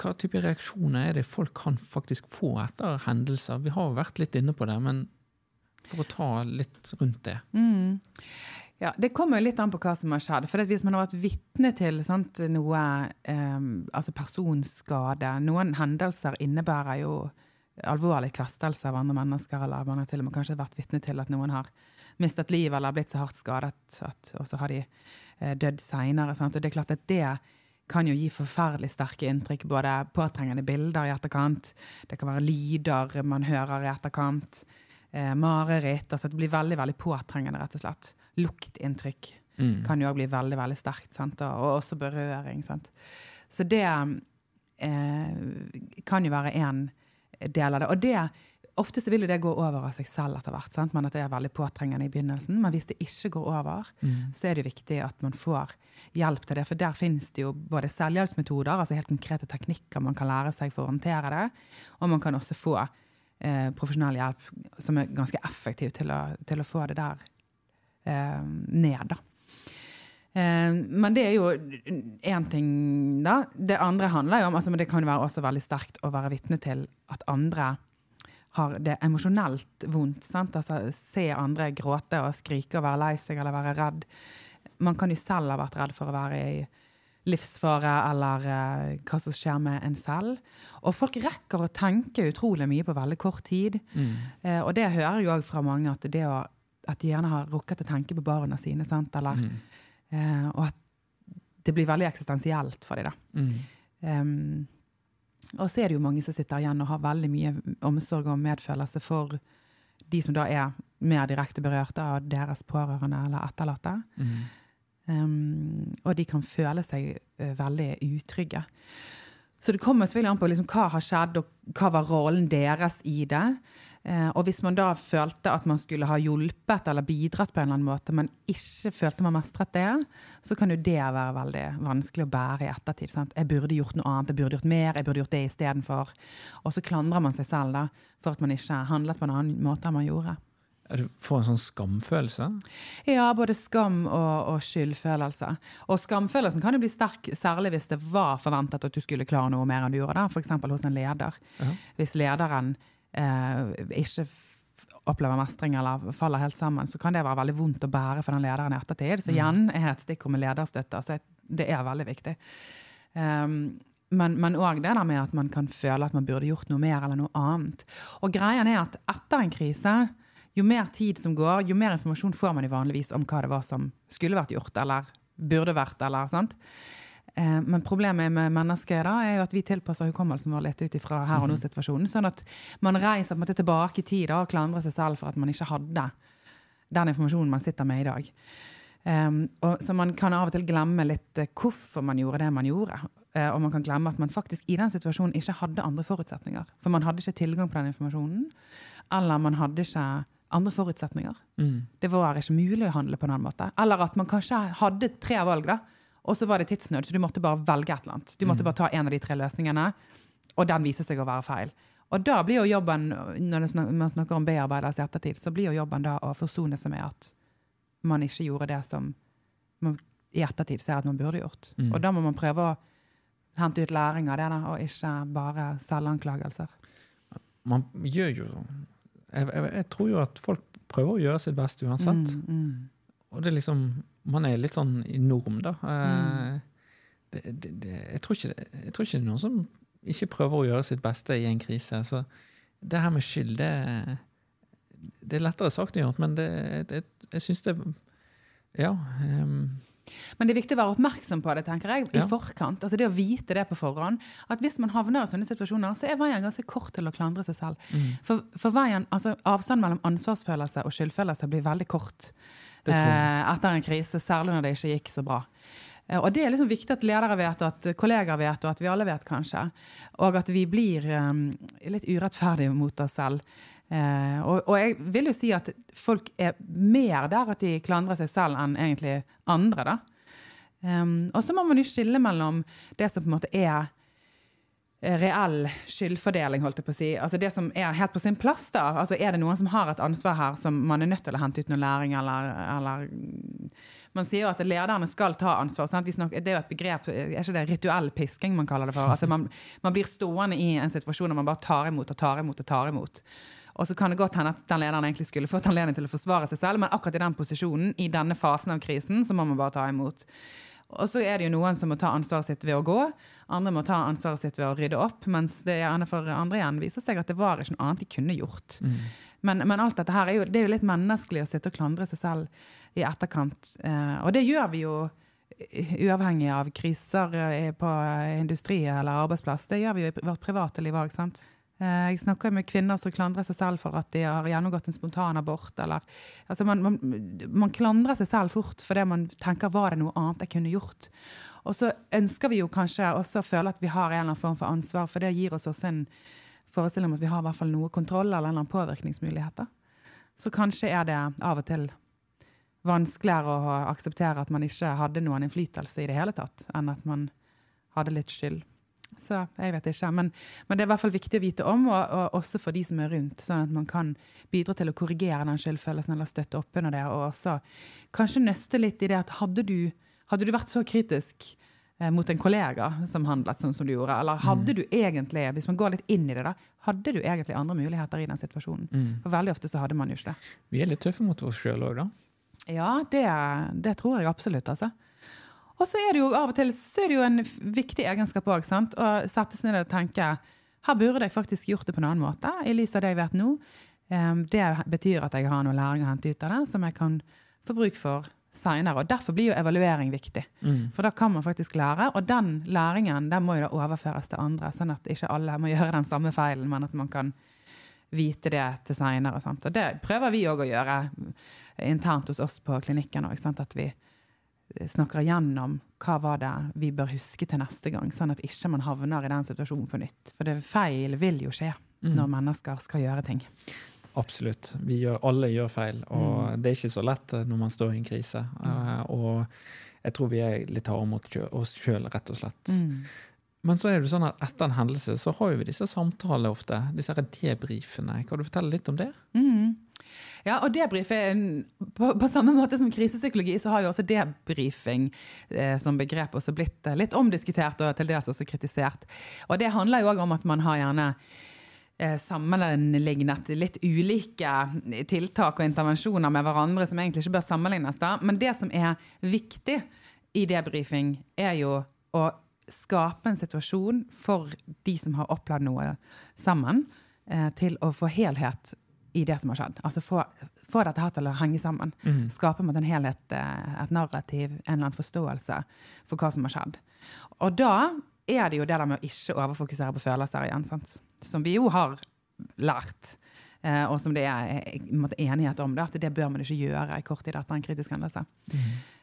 A: hva type reaksjoner er det folk kan faktisk få etter hendelser? Vi har vært litt inne på det, men for å ta litt rundt det.
B: Mm. Ja, Det kommer jo litt an på hva som har skjedd. For Hvis man har vært vitne til sant, noe em, altså personskade Noen hendelser innebærer jo alvorlig kvestelse av andre mennesker, eller man har til og med kanskje vært vitne til at noen har mistet livet eller blitt så hardt skadet, og så har de eh, dødd seinere. Og det er klart at det kan jo gi forferdelig sterke inntrykk. Både påtrengende bilder i etterkant, det kan være lyder man hører i etterkant eh, mareritt. altså Det blir veldig veldig påtrengende, rett og slett. Luktinntrykk
A: Mm.
B: kan jo òg bli veldig veldig sterkt. Sant? Og, og også berøring. Sant? Så det eh, kan jo være én del av det. Og det, ofte så vil jo det gå over av seg selv etter hvert. Sant? Men at det er veldig påtrengende i begynnelsen. Men hvis det ikke går over,
A: Mm.
B: så er det jo viktig at man får hjelp til det. For der finnes det jo både selvhjelpsmetoder, altså helt konkrete teknikker man kan lære seg for å håndtere det, og man kan også få eh, profesjonell hjelp som er ganske effektiv til å, til å få det der ned, da. Eh, men det er jo én ting, da. Det andre handler jo om altså, men Det kan jo være også veldig sterkt å være vitne til at andre har det emosjonelt vondt. Sant? Altså, se andre gråte og skrike og være lei seg eller være redd. Man kan jo selv ha vært redd for å være i livsfare eller uh, hva som skjer med en selv. Og folk rekker å tenke utrolig mye på veldig kort tid.
A: Mm.
B: Uh, og det hører jeg jo òg fra mange, at, det å, at de gjerne har rukket å tenke på barna sine. Sant? Eller,
A: Mm.
B: eh, og at det blir veldig eksistensielt for dem. da.
A: Mm.
B: Um, og så er det jo mange som sitter igjen og har veldig mye omsorg og medfølelse for de som da er mer direkte berørte av deres pårørende eller etterlatte.
A: Mm.
B: Um, og de kan føle seg uh, veldig utrygge. Så det kommer selvfølgelig an på liksom, hva har skjedd, og hva var rollen deres i det. Eh, og hvis man da følte at man skulle ha hjulpet eller bidratt på en eller annen måte, men ikke følte man mestret det, så kan jo det være veldig vanskelig å bære i ettertid. Sant? Jeg burde gjort noe annet, jeg burde gjort mer, jeg burde gjort det istedenfor. Og så klandrer man seg selv da, for at man ikke handlet på en annen måte enn man gjorde.
A: Du får en sånn skamfølelse.
B: Ja, både skam og, og skyldfølelse. Og skamfølelsen kan jo bli sterk, særlig hvis det var forventet at du skulle klare noe mer enn du gjorde. F.eks. hos en leder.
A: Ja.
B: Hvis lederen ikke opplever mestring eller faller helt sammen, så kan det være veldig vondt å bære for den lederen i ettertid. Så igjen er et stikkord med lederstøtte. Så det er veldig viktig. Um, men òg det der med at man kan føle at man burde gjort noe mer eller noe annet. Og greien er at etter en krise jo mer tid som går, jo mer informasjon får man jo vanligvis om hva det var som skulle vært gjort, eller burde vært, eller sant. Eh, men problemet med mennesker da, er jo at vi tilpasser hukommelsen vår litt ut ifra her og nå-situasjonen. Sånn at man reiser måte tilbake i tid og klandrer seg selv for at man ikke hadde den informasjonen man sitter med i dag. Um, og, så man kan av og til glemme litt eh, hvorfor man gjorde det man gjorde. Uh, og man kan glemme at man faktisk i den situasjonen ikke hadde andre forutsetninger. For man hadde ikke tilgang på den informasjonen, eller man hadde ikke andre forutsetninger.
A: Mm.
B: Det var ikke mulig å handle på en annen måte. Eller at man kanskje hadde tre valg, da, og så var det tidsnød, så du måtte bare velge et eller annet. Du måtte bare ta en av de tre løsningene, og den viser seg å være feil. Og da blir jo jobben, når man snakker om bearbeidelse i ettertid, så blir jo jobben da å forsone seg med at man ikke gjorde det som man i ettertid ser at man burde gjort.
A: Mm.
B: Og da må man prøve å hente ut læring av det, da, og ikke bare selvanklagelser.
A: Man gjør jo jeg, jeg, jeg tror jo at folk prøver å gjøre sitt beste uansett.
B: Mm, mm.
A: Og det er liksom Man er litt sånn i norm, da. Eh,
B: Mm.
A: det, det, det, jeg, tror ikke, jeg tror ikke det er noen som ikke prøver å gjøre sitt beste i en krise. Så det her med skyld, det, det er lettere sagt enn gjort, men det, det, jeg syns det Ja. Um,
B: Men det er viktig å være oppmerksom på det, tenker jeg, i
A: Ja.
B: forkant. Altså det å vite det på forhånd. At hvis man havner i sånne situasjoner, så er veien ganske kort til å klandre seg selv.
A: mm,
B: For, for veien, altså Avstanden mellom ansvarsfølelse og skyldfølelse blir veldig kort
A: det
B: eh, etter en krise, særlig når det ikke gikk så bra. Eh, Og det er liksom viktig at ledere vet, og at kollegaer vet, og at vi alle vet, kanskje. Og at vi blir eh, litt urettferdige mot oss selv. Eh, og, og jeg vil jo si at folk er mer der at de klandrer seg selv enn egentlig andre, da. Um, og så må man jo skille mellom det som på en måte er reell skyldfordeling, holdt jeg på å si. Altså det som er helt på sin plass, da. Altså er det noen som har et ansvar her som man er nødt til å hente ut noe læring, eller, eller Man sier jo at lederne skal ta ansvar. Snakker, det er jo et begrep, er ikke det rituell pisking man kaller det for? Altså man, man blir stående i en situasjon der man bare tar imot og tar imot og tar imot. Og så kan det godt hende at den lederen egentlig skulle fått anledning til å forsvare seg selv, men akkurat i den posisjonen, i denne fasen av krisen, så må man bare ta imot. Og så er det jo noen som må ta ansvaret sitt ved å gå, andre må ta ansvaret sitt ved å rydde opp, mens det gjerne for andre igjen viser seg at det var ikke noe annet de kunne gjort.
A: Mm.
B: Men, men alt dette her er jo, det er jo litt menneskelig å sitte og klandre seg selv i etterkant. Eh, og det gjør vi jo uavhengig av kriser eh, på industri eller arbeidsplass. Det gjør vi jo i vårt private liv òg. Eh, Jeg snakker med kvinner som klandrer seg selv for at de har gjennomgått en spontanabort. Eller, altså man, man, man klandrer seg selv fort fordi man tenker var det noe annet jeg kunne gjort. Og så ønsker vi jo kanskje også å føle at vi har en eller annen form for ansvar, for det gir oss også en forestilling om at vi har i hvert fall noe kontroll eller en eller annen påvirkningsmuligheter. Så kanskje er det av og til vanskeligere å akseptere at man ikke hadde noen innflytelse i det hele tatt, enn at man hadde litt skyld. Så jeg vet ikke. Men, men det er i hvert fall viktig å vite om, og, og også for de som er rundt, sånn at man kan bidra til å korrigere den skyldfølelsen eller støtte opp under det. Og også kanskje nøste litt i det at hadde du, hadde du vært så kritisk eh, mot en kollega som handlet sånn som du gjorde, eller hadde du egentlig, hvis man går litt inn i det, da, hadde du egentlig andre muligheter i den situasjonen?
A: Mm.
B: For veldig ofte så hadde man jo ikke det.
A: Vi er litt tøffe mot oss sjøl òg, da.
B: Ja, det, det tror jeg absolutt, altså. Og så er det jo av og til så er det jo en viktig egenskap òg. Å sette seg ned og tenke her burde jeg faktisk gjort det på en annen måte, i lys av det jeg vet nå. Det betyr at jeg har noe læring å hente ut av det, som jeg kan få bruk for seinere. Derfor blir jo evaluering viktig.
A: Mm.
B: For da kan man faktisk lære, og den læringen den må jo da overføres til andre, sånn at ikke alle må gjøre den samme feilen, men at man kan vite det til seinere. Og det prøver vi òg å gjøre internt hos oss på klinikken. også? At vi snakker igjennom hva var det vi bør huske til neste gang, sånn at ikke man havner i den situasjonen på nytt. For det feil vil jo skje
A: Mm.
B: når mennesker skal gjøre ting.
A: Absolutt. Vi gjør, alle gjør feil, og
B: Mm.
A: det er ikke så lett eh, når man står i en krise. Uh, og jeg tror vi er litt harde mot oss sjøl, rett og slett.
B: Mm.
A: Men så er det sånn at etter en hendelse så har vi disse samtalene ofte. Disse debrifene. Kan du fortelle litt om det?
B: Mm. Ja, og debrief på, på samme måte som krisepsykologi, så har jo også debrifing eh, som begrep også blitt eh, litt omdiskutert og til dels også kritisert. Og det handler jo òg om at man har gjerne eh, sammenlignet litt ulike tiltak og intervensjoner med hverandre som egentlig ikke bør sammenlignes. da. Men det som er viktig i debrifing, er jo å skape en situasjon for de som har opplevd noe sammen, eh, til å få helhet i det som har skjedd. Altså få, få dette her til å henge sammen. Skape en helhet, eh, et narrativ, en eller annen forståelse for hva som har skjedd. Og da er det jo det der med å ikke overfokusere på følelser igjen, sant? som vi jo har lært. eh, Og som det er eh, en enighet om, det, at det bør man ikke gjøre i kort tid etter en kritisk hendelse. Eh,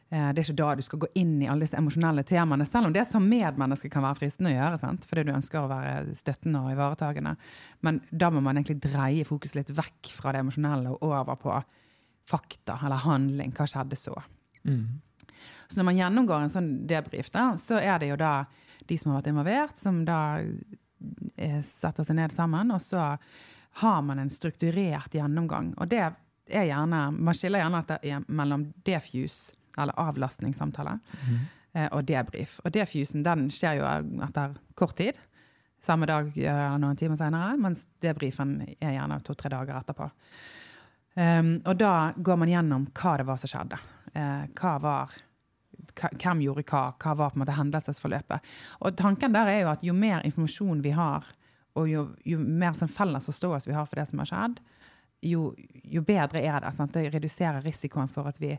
B: Det er ikke da du skal gå inn i alle disse emosjonelle temaene, selv om det som medmenneske kan være fristende å gjøre, sant? fordi du ønsker å være støttende og ivaretagende. Men da må man egentlig dreie fokus litt vekk fra det emosjonelle og over på fakta eller handling. Hva skjedde så?
A: Mm.
B: Så når man gjennomgår en sånn debrief, da, så er det jo da de som har vært involvert, som da eh, setter seg ned sammen, og så har man en strukturert gjennomgang. Og det er gjerne, man skiller gjerne etter, mellom defuse, eller avlastningssamtale, eh, og debrief. Og defusen den skjer jo etter kort tid. samme dag eller noen timer senere, mens debrifen er gjerne to-tre dager etterpå. Um, og da går man gjennom hva det var som skjedde. Uh, hva var hvem gjorde hva, hva var på en måte hendelsesforløpet. Og tanken der er jo at jo mer informasjon vi har, og jo, jo mer sånn felles forståelse vi har for det som har skjedd, jo, jo bedre er det. Sant? Det reduserer risikoen for at vi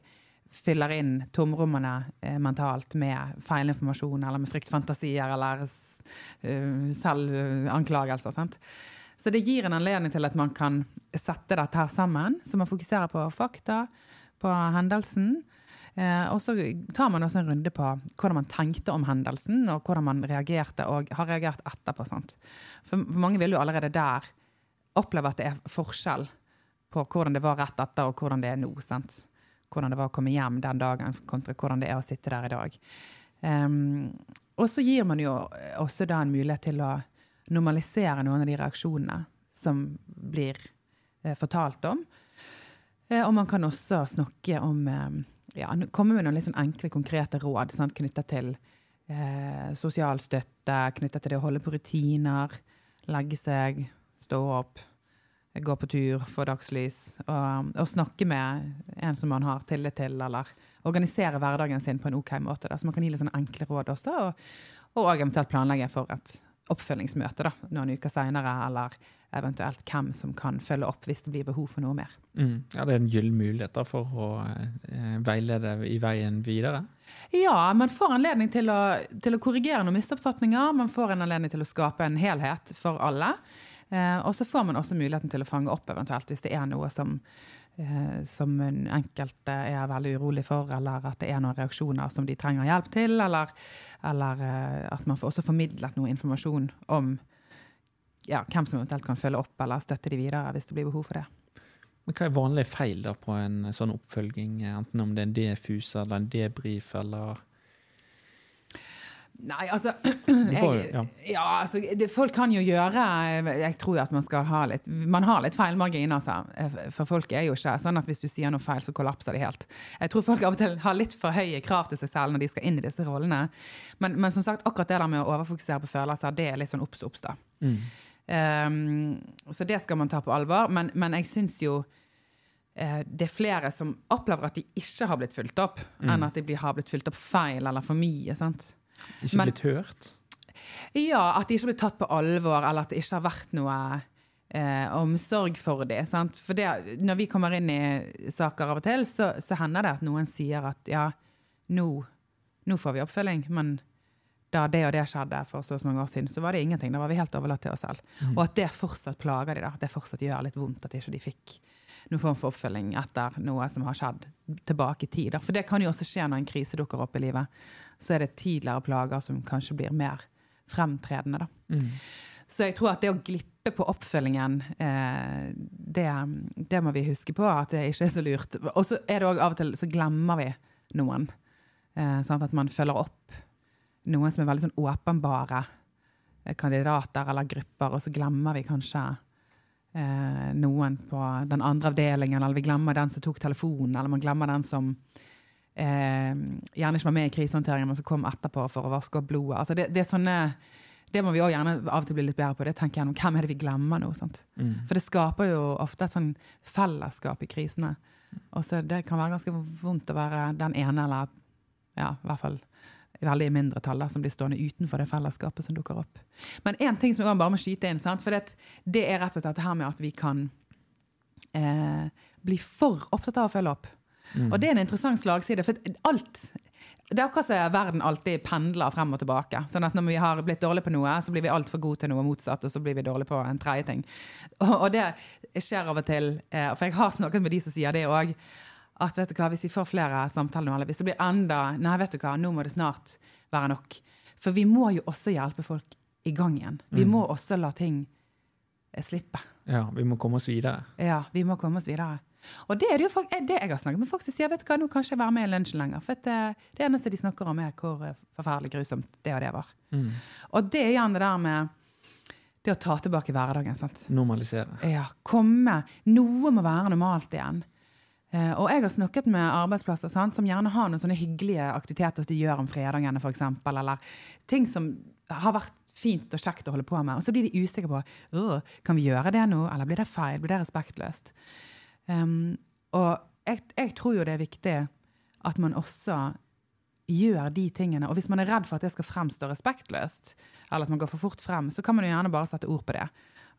B: fyller inn tomrommene eh, mentalt med feilinformasjon eller med fryktfantasier eller uh, selvanklagelser. Sant? Så det gir en anledning til at man kan sette dette her sammen. Så man fokuserer på fakta, på hendelsen. Eh, og så tar man også en runde på hvordan man tenkte om hendelsen, og hvordan man reagerte og har reagert etterpå. Sant? For, for mange vil jo allerede der oppleve at det er forskjell på hvordan det var rett etter, og hvordan det er nå. Sant? Hvordan det var å komme hjem den dagen kontra hvordan det er å sitte der i dag. Um, og så gir man jo også da en mulighet til å normalisere noen av de reaksjonene som blir eh, fortalt om. Eh, og man kan også snakke om eh, ja, Komme med noen litt sånn enkle, konkrete råd knytta til eh, sosial støtte, knytta til det å holde på rutiner, legge seg, stå opp, gå på tur, få dagslys. Og, og, snakke med en som man har tillit til, eller organisere hverdagen sin på en OK måte. Da. Så man kan gi litt sånne enkle råd også, og, og eventuelt planlegge for et oppfølgingsmøte da, noen uker seinere, eller eventuelt hvem som kan følge opp hvis det blir behov for noe mer.
A: Mm. Ja, Det er en gyllen mulighet da, for å eh, veilede i veien videre?
B: Ja, man får anledning til å, til å, korrigere noen misoppfatninger. Man får en anledning til å skape en helhet for alle. Eh, og så får man også muligheten til å fange opp eventuelt hvis det er noe som, eh, som enkelte er veldig urolig for, eller at det er noen reaksjoner som de trenger hjelp til, eller, eller eh, at man får også formidlet noe informasjon om ja, hvem som eventuelt kan følge opp eller støtte de videre hvis det blir behov for det.
A: Men Hva er vanlige feil da på en sånn oppfølging, enten om det er en defus eller en debrief eller
B: Nei, altså, jeg, ja. Altså det, Folk kan jo gjøre Jeg tror jo at man skal ha litt Man har litt feilmargin, altså. For folk er jo ikke sånn at hvis du sier noe feil, så kollapser de helt. Jeg tror folk av og til har litt for høye krav til seg selv når de skal inn i disse rollene. Men, men som sagt, akkurat det der med å overfokusere på følelser, det er litt sånn obs obs, da. Mm. Um, så det skal man ta på alvor. Men, men jeg syns jo uh, det er flere som opplever at de ikke har blitt fulgt opp, mm. enn at de har blitt fulgt opp feil eller for mye. sant?
A: Ikke Men, blitt hørt?
B: Ja, at de ikke blitt tatt på alvor, eller at det ikke har vært noe eh, omsorg for dem. Sant? For det, når vi kommer inn i saker av og til, så, så hender det at noen sier at ja, nå, nå får vi oppfølging, men da det og det skjedde for så, mange år siden, så var det ingenting. Da var vi helt overlatt til oss selv. Mm. Og at det fortsatt plager de da. Det fortsatt gjør litt vondt at ikke de fikk noen form for oppfølging etter noe som har skjedd tilbake i tid. For det kan jo også skje når en krise dukker opp i livet. Så er det tidligere plager som kanskje blir mer fremtredende. Da. Mm. Så jeg tror at det å glippe på oppfølgingen, eh, det, det, må vi huske på at det ikke er så lurt. Og så er det òg av og til så glemmer vi noen. Eh, sånn at man følger opp noen som er veldig sånn åpenbare eh, kandidater eller grupper, og så glemmer vi kanskje eh, noen på den andre avdelingen, eller vi glemmer den som tok telefonen, eller man glemmer den som eh, gjerne ikke var med i krisehåndteringen, men som kom etterpå for å vaske opp blodet. Altså det, det, er sånne det må vi også gjerne av og til bli litt bedre på. det tenker jeg Hvem er det vi glemmer nå? Mm. For det skaper jo ofte et sånn fellesskap i krisene. Og så Det kan være ganske vondt å være den ene, eller ja, i hvert fall veldig i mindretall som blir stående utenfor det fellesskapet som dukker opp. Men én ting som jeg bare må skyte inn, for det, det, er rett og slett dette her med at vi kan eh, bli for opptatt av å følge opp. Mm. Og det er en interessant slagside. For alt det er akkurat som verden alltid pendler frem og tilbake. sånn at Når vi har blitt dårlige på noe, så blir vi altfor gode til noe motsatt, og så blir vi dårlige på en tredje ting. Og, og det skjer av og til. Eh, for jeg har snakket med de som sier det òg at vet du hva, hvis vi får flere samtaler nå, eller hvis det blir enda Nei, vet du hva, nå må det snart være nok. For vi må jo også hjelpe folk i gang igjen. Vi mm. må også la ting eh, slippe.
A: Ja, vi må komme oss videre.
B: Ja, vi må komme oss videre. Og det er det jo folk, det jeg har snakket med folk som sier vet du hva, nå kan ikke jeg være med i lunsjen lenger. For det, eh, det eneste de snakker om, er hvor eh, forferdelig grusomt det og det var. Mm. Og det er igjen det der med det å ta tilbake hverdagen. sant?
A: Normalisere.
B: Ja, komme. Noe må være normalt igjen. Uh, og jeg har snakket med arbeidsplasser sant, som gjerne har noen sånne hyggelige aktiviteter som de gjør om fredagene, f.eks. Eller ting som har vært fint og kjekt å holde på med. Og så blir de usikre på kan vi gjøre det nå, eller blir det feil, blir det respektløst. Um, og jeg, jeg tror jo det er viktig at man også gjør de tingene. Og hvis man er redd for at det skal fremstå respektløst, eller at man går for fort frem, så kan man jo gjerne bare sette ord på det.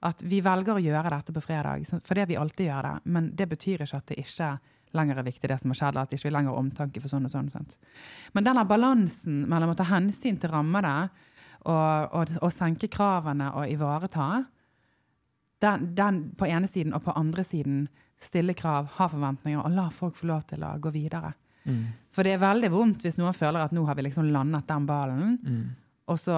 B: At vi velger å gjøre dette på fredag fordi vi alltid gjør det. Men det betyr ikke at det ikke lenger er viktig, det som har skjedd, at det ikke er lenger omtanke for sånn og sånn. Sant? Men denne balansen mellom å ta hensyn til rammene og, og, og senke kravene og ivareta, den, den på ene siden, og på andre siden stille krav, ha forventninger og la folk få lov til å gå videre.
A: Mm.
B: For det er veldig vondt hvis noen føler at nå har vi liksom landet den ballen,
A: Mm.
B: og så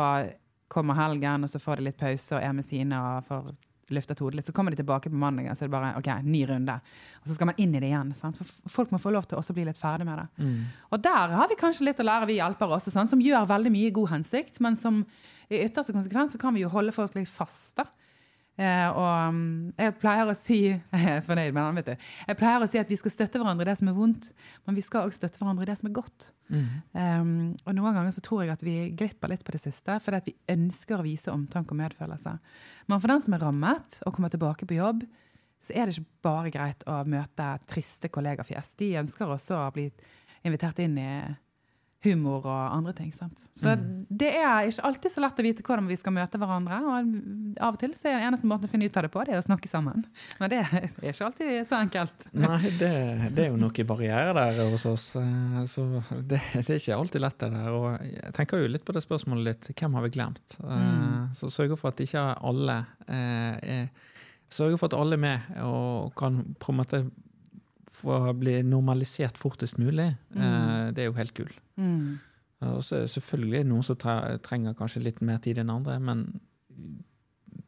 B: kommer helgen, og så får de litt pause og er med sine og får løftet hodet litt. Så kommer de tilbake på mandag, så er det bare OK, ny runde. Og så skal man inn i det igjen. Sant? For folk må få lov til å også bli litt ferdig med det.
A: Mm.
B: Og der har vi kanskje litt å lære, vi hjelpere også, sant? som gjør veldig mye god hensikt, men som i ytterste konsekvens så kan vi jo holde folk litt fast. da. Eh, og mm, jeg pleier å si Jeg er fornøyd med den, vet du. Jeg pleier å si at vi skal støtte hverandre i det som er vondt, men vi skal også støtte hverandre i det som er godt.
A: Mm.
B: Um, og noen ganger så tror jeg at vi glipper litt på det siste, fordi at vi ønsker å vise omtanke og medfølelse. Men for den som er rammet og kommer tilbake på jobb, så er det ikke bare greit å møte triste kollegafjes. De ønsker også å bli invitert inn i humor og andre ting. Sant? Så det er ikke alltid så lett å vite hvordan vi skal møte hverandre. Og av og til så er den eneste måten å finne ut av det på, det er å snakke sammen. Men det er ikke alltid så enkelt.
A: Nei, det, det er jo noen barrierer der hos oss. eh, Så det, det er ikke alltid lett, det der. Og jeg tenker jo litt på det spørsmålet litt hvem har vi glemt? Eh,
B: Mm.
A: Så sørger for at ikke alle eh, er Sørge for at alle er med og kan på en måte få bli normalisert fortest mulig. Eh,
B: Mm.
A: Det er jo helt gull.
B: Mm.
A: Og så er det selvfølgelig noen som trenger kanskje litt mer tid enn andre, men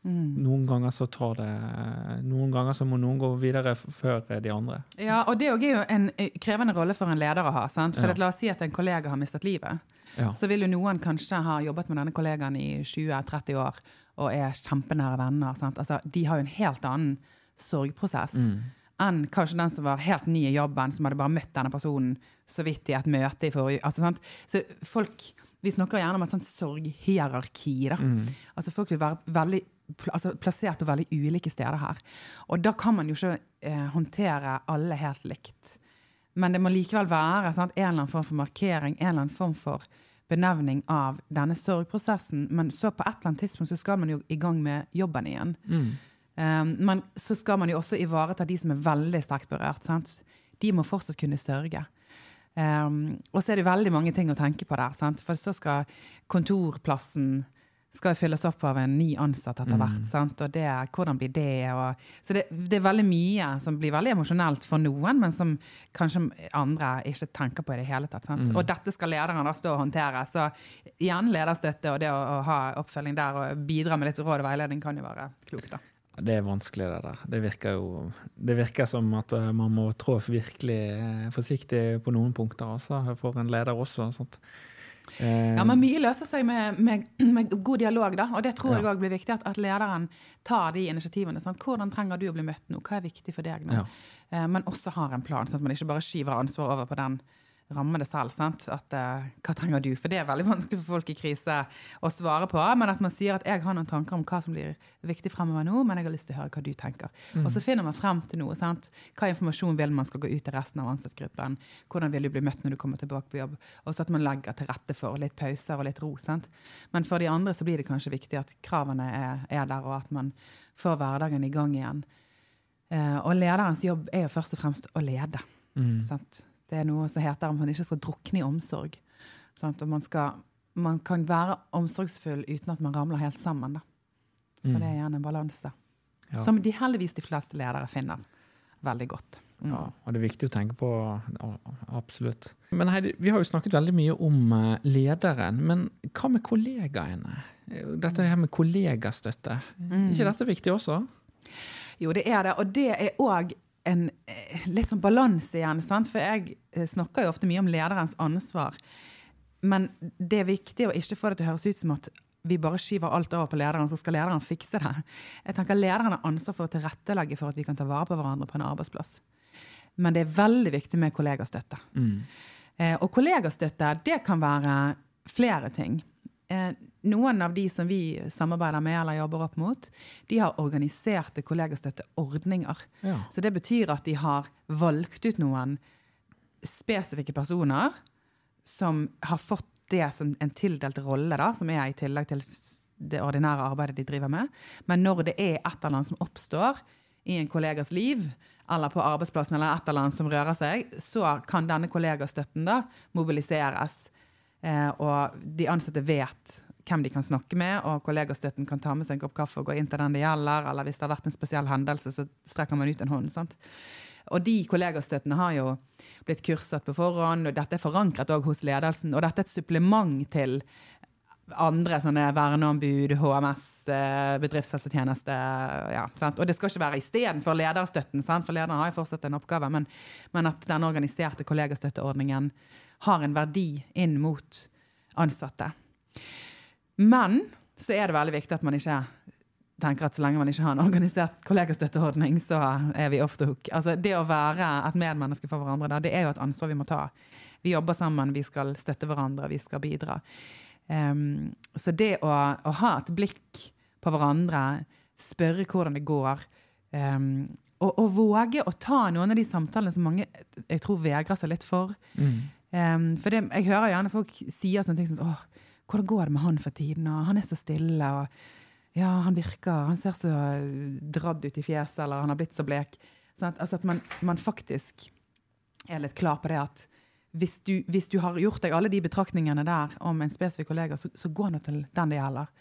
B: Mm.
A: noen ganger så tar det Noen ganger så må noen gå videre før de andre.
B: Ja, og det er jo en eh, krevende rolle for en leder å ha. Sant? For
A: Ja.
B: la oss si at en kollega har mistet livet.
A: Ja.
B: Så vil jo noen kanskje ha jobbet med denne kollegaen i 20-30 år og er kjempenære venner. Sant? Altså, de har jo en helt annen sorgprosess
A: Mm.
B: Enn kanskje den som var helt ny i jobben, som hadde bare møtt denne personen så vidt i et møte i forrige altså, sant? Så folk, Vi snakker gjerne om et sånt sorghierarki. da.
A: Mm.
B: Altså Folk vil være veldig altså, plassert på veldig ulike steder her. Og da kan man jo ikke eh, håndtere alle helt likt. Men det må likevel være sant, en eller annen form for markering, en eller annen form for benevning av denne sorgprosessen. Men så på et eller annet tidspunkt så skal man jo i gang med jobben igjen.
A: Mm.
B: Um, men så skal man jo også ivareta de som er veldig sterkt berørt. Sant? De må fortsatt kunne sørge. Um, og så er det veldig mange ting å tenke på der. Sant? For så skal kontorplassen skal fylles opp av en ny ansatt etter hvert. Sant? Og det, hvordan blir det? Og, så det, det er veldig mye som blir veldig emosjonelt for noen, men som kanskje andre ikke tenker på i det hele tatt. Sant? Og dette skal lederen da stå og håndtere. Så igjen lederstøtte og det å, å ha oppfølging der og bidra med litt råd og veiledning kan jo være klokt. da.
A: Ja, Det er vanskelig, det der. Det virker jo Det virker som at eh, man må trå virkelig eh, forsiktig på noen punkter, altså, for en leder også. Sånt. Eh,
B: Ja, men Mye løser seg med, med, med god dialog, da. og det tror jeg
A: òg
B: også blir viktig. At, at lederen tar de initiativene. Sant? Hvordan trenger du å bli møtt nå? Hva er viktig for deg nå?
A: Ja.
B: Eh, men også har en plan, sånn at man ikke bare skyver ansvar over på den rammede selv. Sant? At, uh, hva trenger du? For det er veldig vanskelig for folk i krise å svare på. Men at man sier at jeg har noen tanker om hva som blir viktig fremover nå, men jeg har lyst til å høre hva du tenker. Og så finner man frem til noe. Sant? Hva informasjon vil man skal gå ut til resten av ansattgruppen? Hvordan vil du bli møtt når du kommer tilbake på jobb? Og så at man legger til rette for litt pauser og litt ro. Sant? Men for de andre så blir det kanskje viktig at kravene er, er der, og at man får hverdagen i gang igjen. Uh, og lederens jobb er jo først og fremst å lede.
A: mm.
B: Sant? Det er noe som heter at man ikke skal drukne i omsorg. Man, skal, man kan være omsorgsfull uten at man ramler helt sammen. Da. Så
A: Mm.
B: det er gjerne en balanse.
A: Ja.
B: Som de heldigvis de fleste ledere finner veldig godt. Mm.
A: Ja, og det er viktig å tenke på. Ja, absolutt. Men Heidi, vi har jo snakket veldig mye om eh, lederen, men hva med kollegaene? Dette her med kollegastøtte,
B: Mm.
A: ikke dette viktig også?
B: Jo, det er det. Og det er òg en eh, litt sånn balanse igjen. Sant? For jeg eh, snakker jo ofte mye om lederens ansvar. Men det er viktig å ikke få det til å høres ut som at vi bare skyver alt over på lederen, så skal lederen fikse det. Jeg tenker Lederen har ansvar for å tilrettelegge for at vi kan ta vare på hverandre på en arbeidsplass. Men det er veldig viktig med kollegastøtte.
A: Mm.
B: Eh, og kollegastøtte, det kan være flere ting. Eh, noen av de som vi samarbeider med eller jobber opp mot, de har organiserte kollegastøtteordninger.
A: Ja.
B: Så det betyr at de har valgt ut noen spesifikke personer som har fått det som en tildelt rolle, da, som er i tillegg til det ordinære arbeidet de driver med. Men når det er et eller annet som oppstår i en kollegas liv, eller på arbeidsplassen, eller et eller annet som rører seg, så kan denne kollegastøtten da mobiliseres. Eh, og de ansatte vet hvem de kan snakke med, og kollegastøtten kan ta med seg en kopp kaffe og gå inn til den det gjelder, eller hvis det har vært en spesiell hendelse, så strekker man ut en hånd. sant? Og de kollegastøttene har jo blitt kurset på forhånd, og dette er forankret også hos ledelsen. Og dette er et supplement til andre sånne verneombud, HMS, eh, bedriftshelsetjeneste. Ja, sant? Og det skal ikke være istedenfor lederstøtten, sant? for lederen har jo fortsatt en oppgave, men, men at den organiserte kollegastøtteordningen har en verdi inn mot ansatte. Men så er det veldig viktig at man ikke tenker at så lenge man ikke har en organisert kollegastøtteordning, så er vi off the hook. Altså, det å være et medmenneske for hverandre, da, det er jo et ansvar vi må ta. Vi jobber sammen, vi skal støtte hverandre, vi skal bidra. Um, så det å, å ha et blikk på hverandre, spørre hvordan det går, um, og, og våge å ta noen av de samtalene som mange jeg tror vegrer seg litt for.
A: Mm.
B: Um, for det, jeg hører gjerne folk sier sånne ting som åh, hvordan går det med han for tiden? Og han er så stille. og ja, han virker, han ser så dradd ut i fjeset, eller han har blitt så blek. Sant? Altså at man, man faktisk er litt klar på det at hvis du, hvis du har gjort deg alle de betraktningene der om en spesifikk kollega, så, så gå nå til den det gjelder.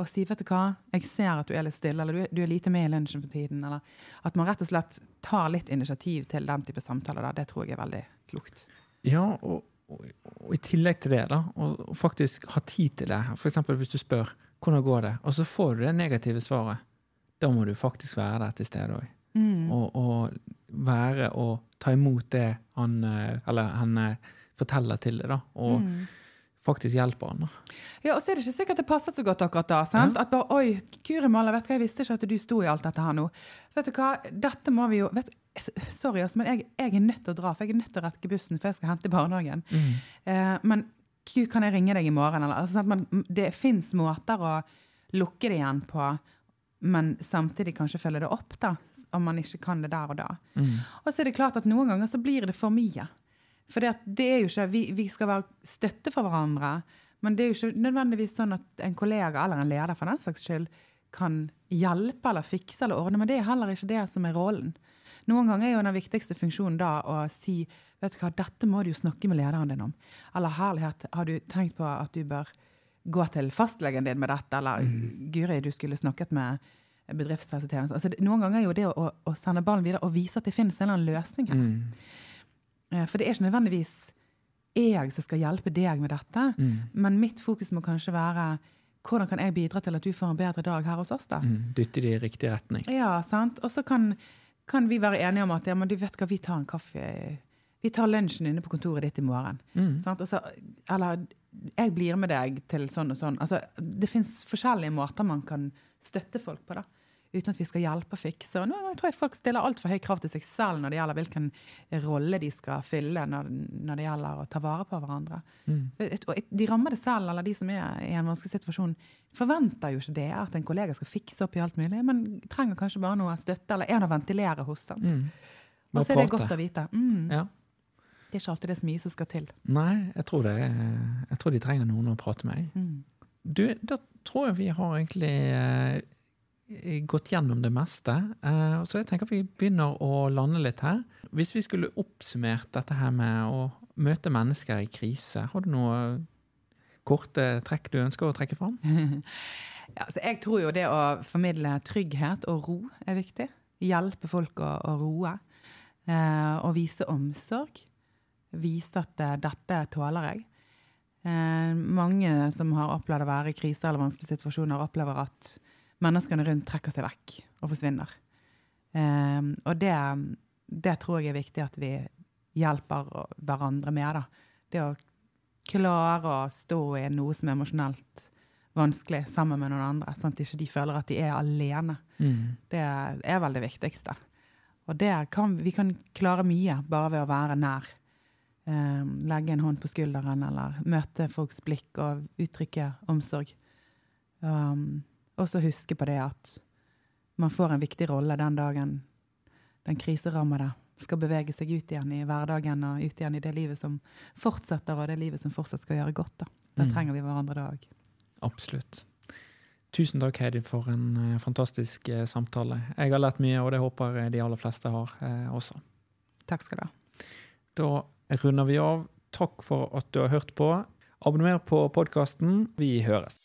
B: Og si, vet du hva, jeg ser at du er litt stille, eller du, er- du er lite med i lunsjen for tiden. Eller at man rett og slett tar litt initiativ til den type samtaler der. Det tror jeg er veldig klokt.
A: Ja, og, og, og i tillegg til det, da, og, og faktisk ha tid til det. Eksempel hvis du spør hvordan går det, og så får du det negative svaret. Da må du faktisk være der til stede òg. Og, og være og ta imot det han, eh, eller han eh, forteller til deg, da. Og
B: Mm.
A: faktisk hjelpe han. da.
B: Ja, og så er det ikke sikkert det passet så godt akkurat da. sant? At bare, oi, Kuri Maler, vet du hva, jeg visste ikke at du sto i alt dette her nå. Vet du hva, dette må vi jo vet, Sorry, men jeg, jeg er nødt til å dra, for jeg er nødt til å rekke bussen, for jeg skal hente i barnehagen. Eh, men Gud, kan jeg ringe deg i morgen? Eller, altså, sant, man, det fins måter å lukke det igjen på, men samtidig kanskje følge det opp, da, om man ikke kan det der og da. Og så er det klart at noen ganger så blir det for mye. For det, det er jo ikke, vi, vi skal være støtte for hverandre, men det er jo ikke nødvendigvis sånn at en kollega eller en leder for den saks skyld kan hjelpe eller fikse eller ordne, men det er heller ikke det som er rollen. Noen ganger er jo den viktigste funksjonen da å si vet du hva, dette må du jo snakke med lederen din om. Eller herlighet, har du tenkt på at du bør gå til fastlegen din med dette? Eller Guri, du skulle snakket med bedriftshelsetjenesten. Altså, noen ganger er jo det å, å sende ballen videre og vise at det finnes en eller annen løsning her. Mm. For det er ikke nødvendigvis jeg som skal hjelpe deg med dette, men mitt fokus må kanskje være hvordan kan jeg bidra til at du får en bedre dag her hos oss, da?
A: Mm. Dytte det i riktig retning.
B: Ja, sant? Og så kan, kan vi være enige om at ja, men du vet hva, vi tar en kaffe Vi tar lunsjen inne på kontoret ditt i morgen. Sant? Altså, eller jeg blir med deg til sånn og sånn. Altså, det fins forskjellige måter man kan støtte folk på, da. Uten at vi skal hjelpe og fikse. Og noen ganger tror jeg folk stiller altfor høye krav til seg selv når det gjelder hvilken rolle de skal fylle når, når det gjelder å ta vare på hverandre. Og de rammede selv, eller de som er i en vanskelig situasjon, forventer jo ikke det, at en kollega skal fikse opp i alt mulig, men trenger kanskje bare noe støtte, eller en å ventilere hos. Sant? Og så er det godt å vite. Mm,
A: Ja.
B: det er ikke alltid det er så mye som skal til.
A: Nei, jeg tror, det jeg tror de trenger noen å prate med.
B: Mm.
A: Du, da tror jeg vi har egentlig eh, gått gjennom det meste. Eh, så jeg tenker vi begynner å lande litt her. Hvis vi skulle oppsummert dette her med å møte mennesker i krise, har du noe korte trekk du ønsker å trekke fram?
B: Ja, så jeg tror jo det å formidle trygghet og ro er viktig. Hjelpe folk å, å roe. Eh, og vise omsorg. Vise at eh, dette tåler jeg. Eh, mange som har opplevd å være i krise eller vanskelige situasjoner, opplever at menneskene rundt trekker seg vekk og forsvinner. Um, og det, det tror jeg er viktig at vi hjelper hverandre med. Da. Det å klare å stå i noe som er emosjonelt vanskelig sammen med noen andre, sånn at ikke de føler at de er alene. Det er vel det viktigste. Og det kan, vi kan klare mye bare ved å være nær Um, legge en hånd på skulderen eller møte folks blikk og uttrykke omsorg. Um, og så huske på det at man får en viktig rolle den dagen den kriserammede skal bevege seg ut igjen i hverdagen og ut igjen i det livet som fortsetter, og det livet som fortsatt skal gjøre godt. Da, da
A: Mm.
B: trenger vi hverandre da òg.
A: Absolutt. Tusen takk, Heidi, for en eh, fantastisk eh, samtale. Jeg har lært mye, og det håper de aller fleste har eh, også.
B: Takk skal du ha.
A: Da runder vi av. Takk for at du har hørt på. Abonner på podkasten. Vi høres.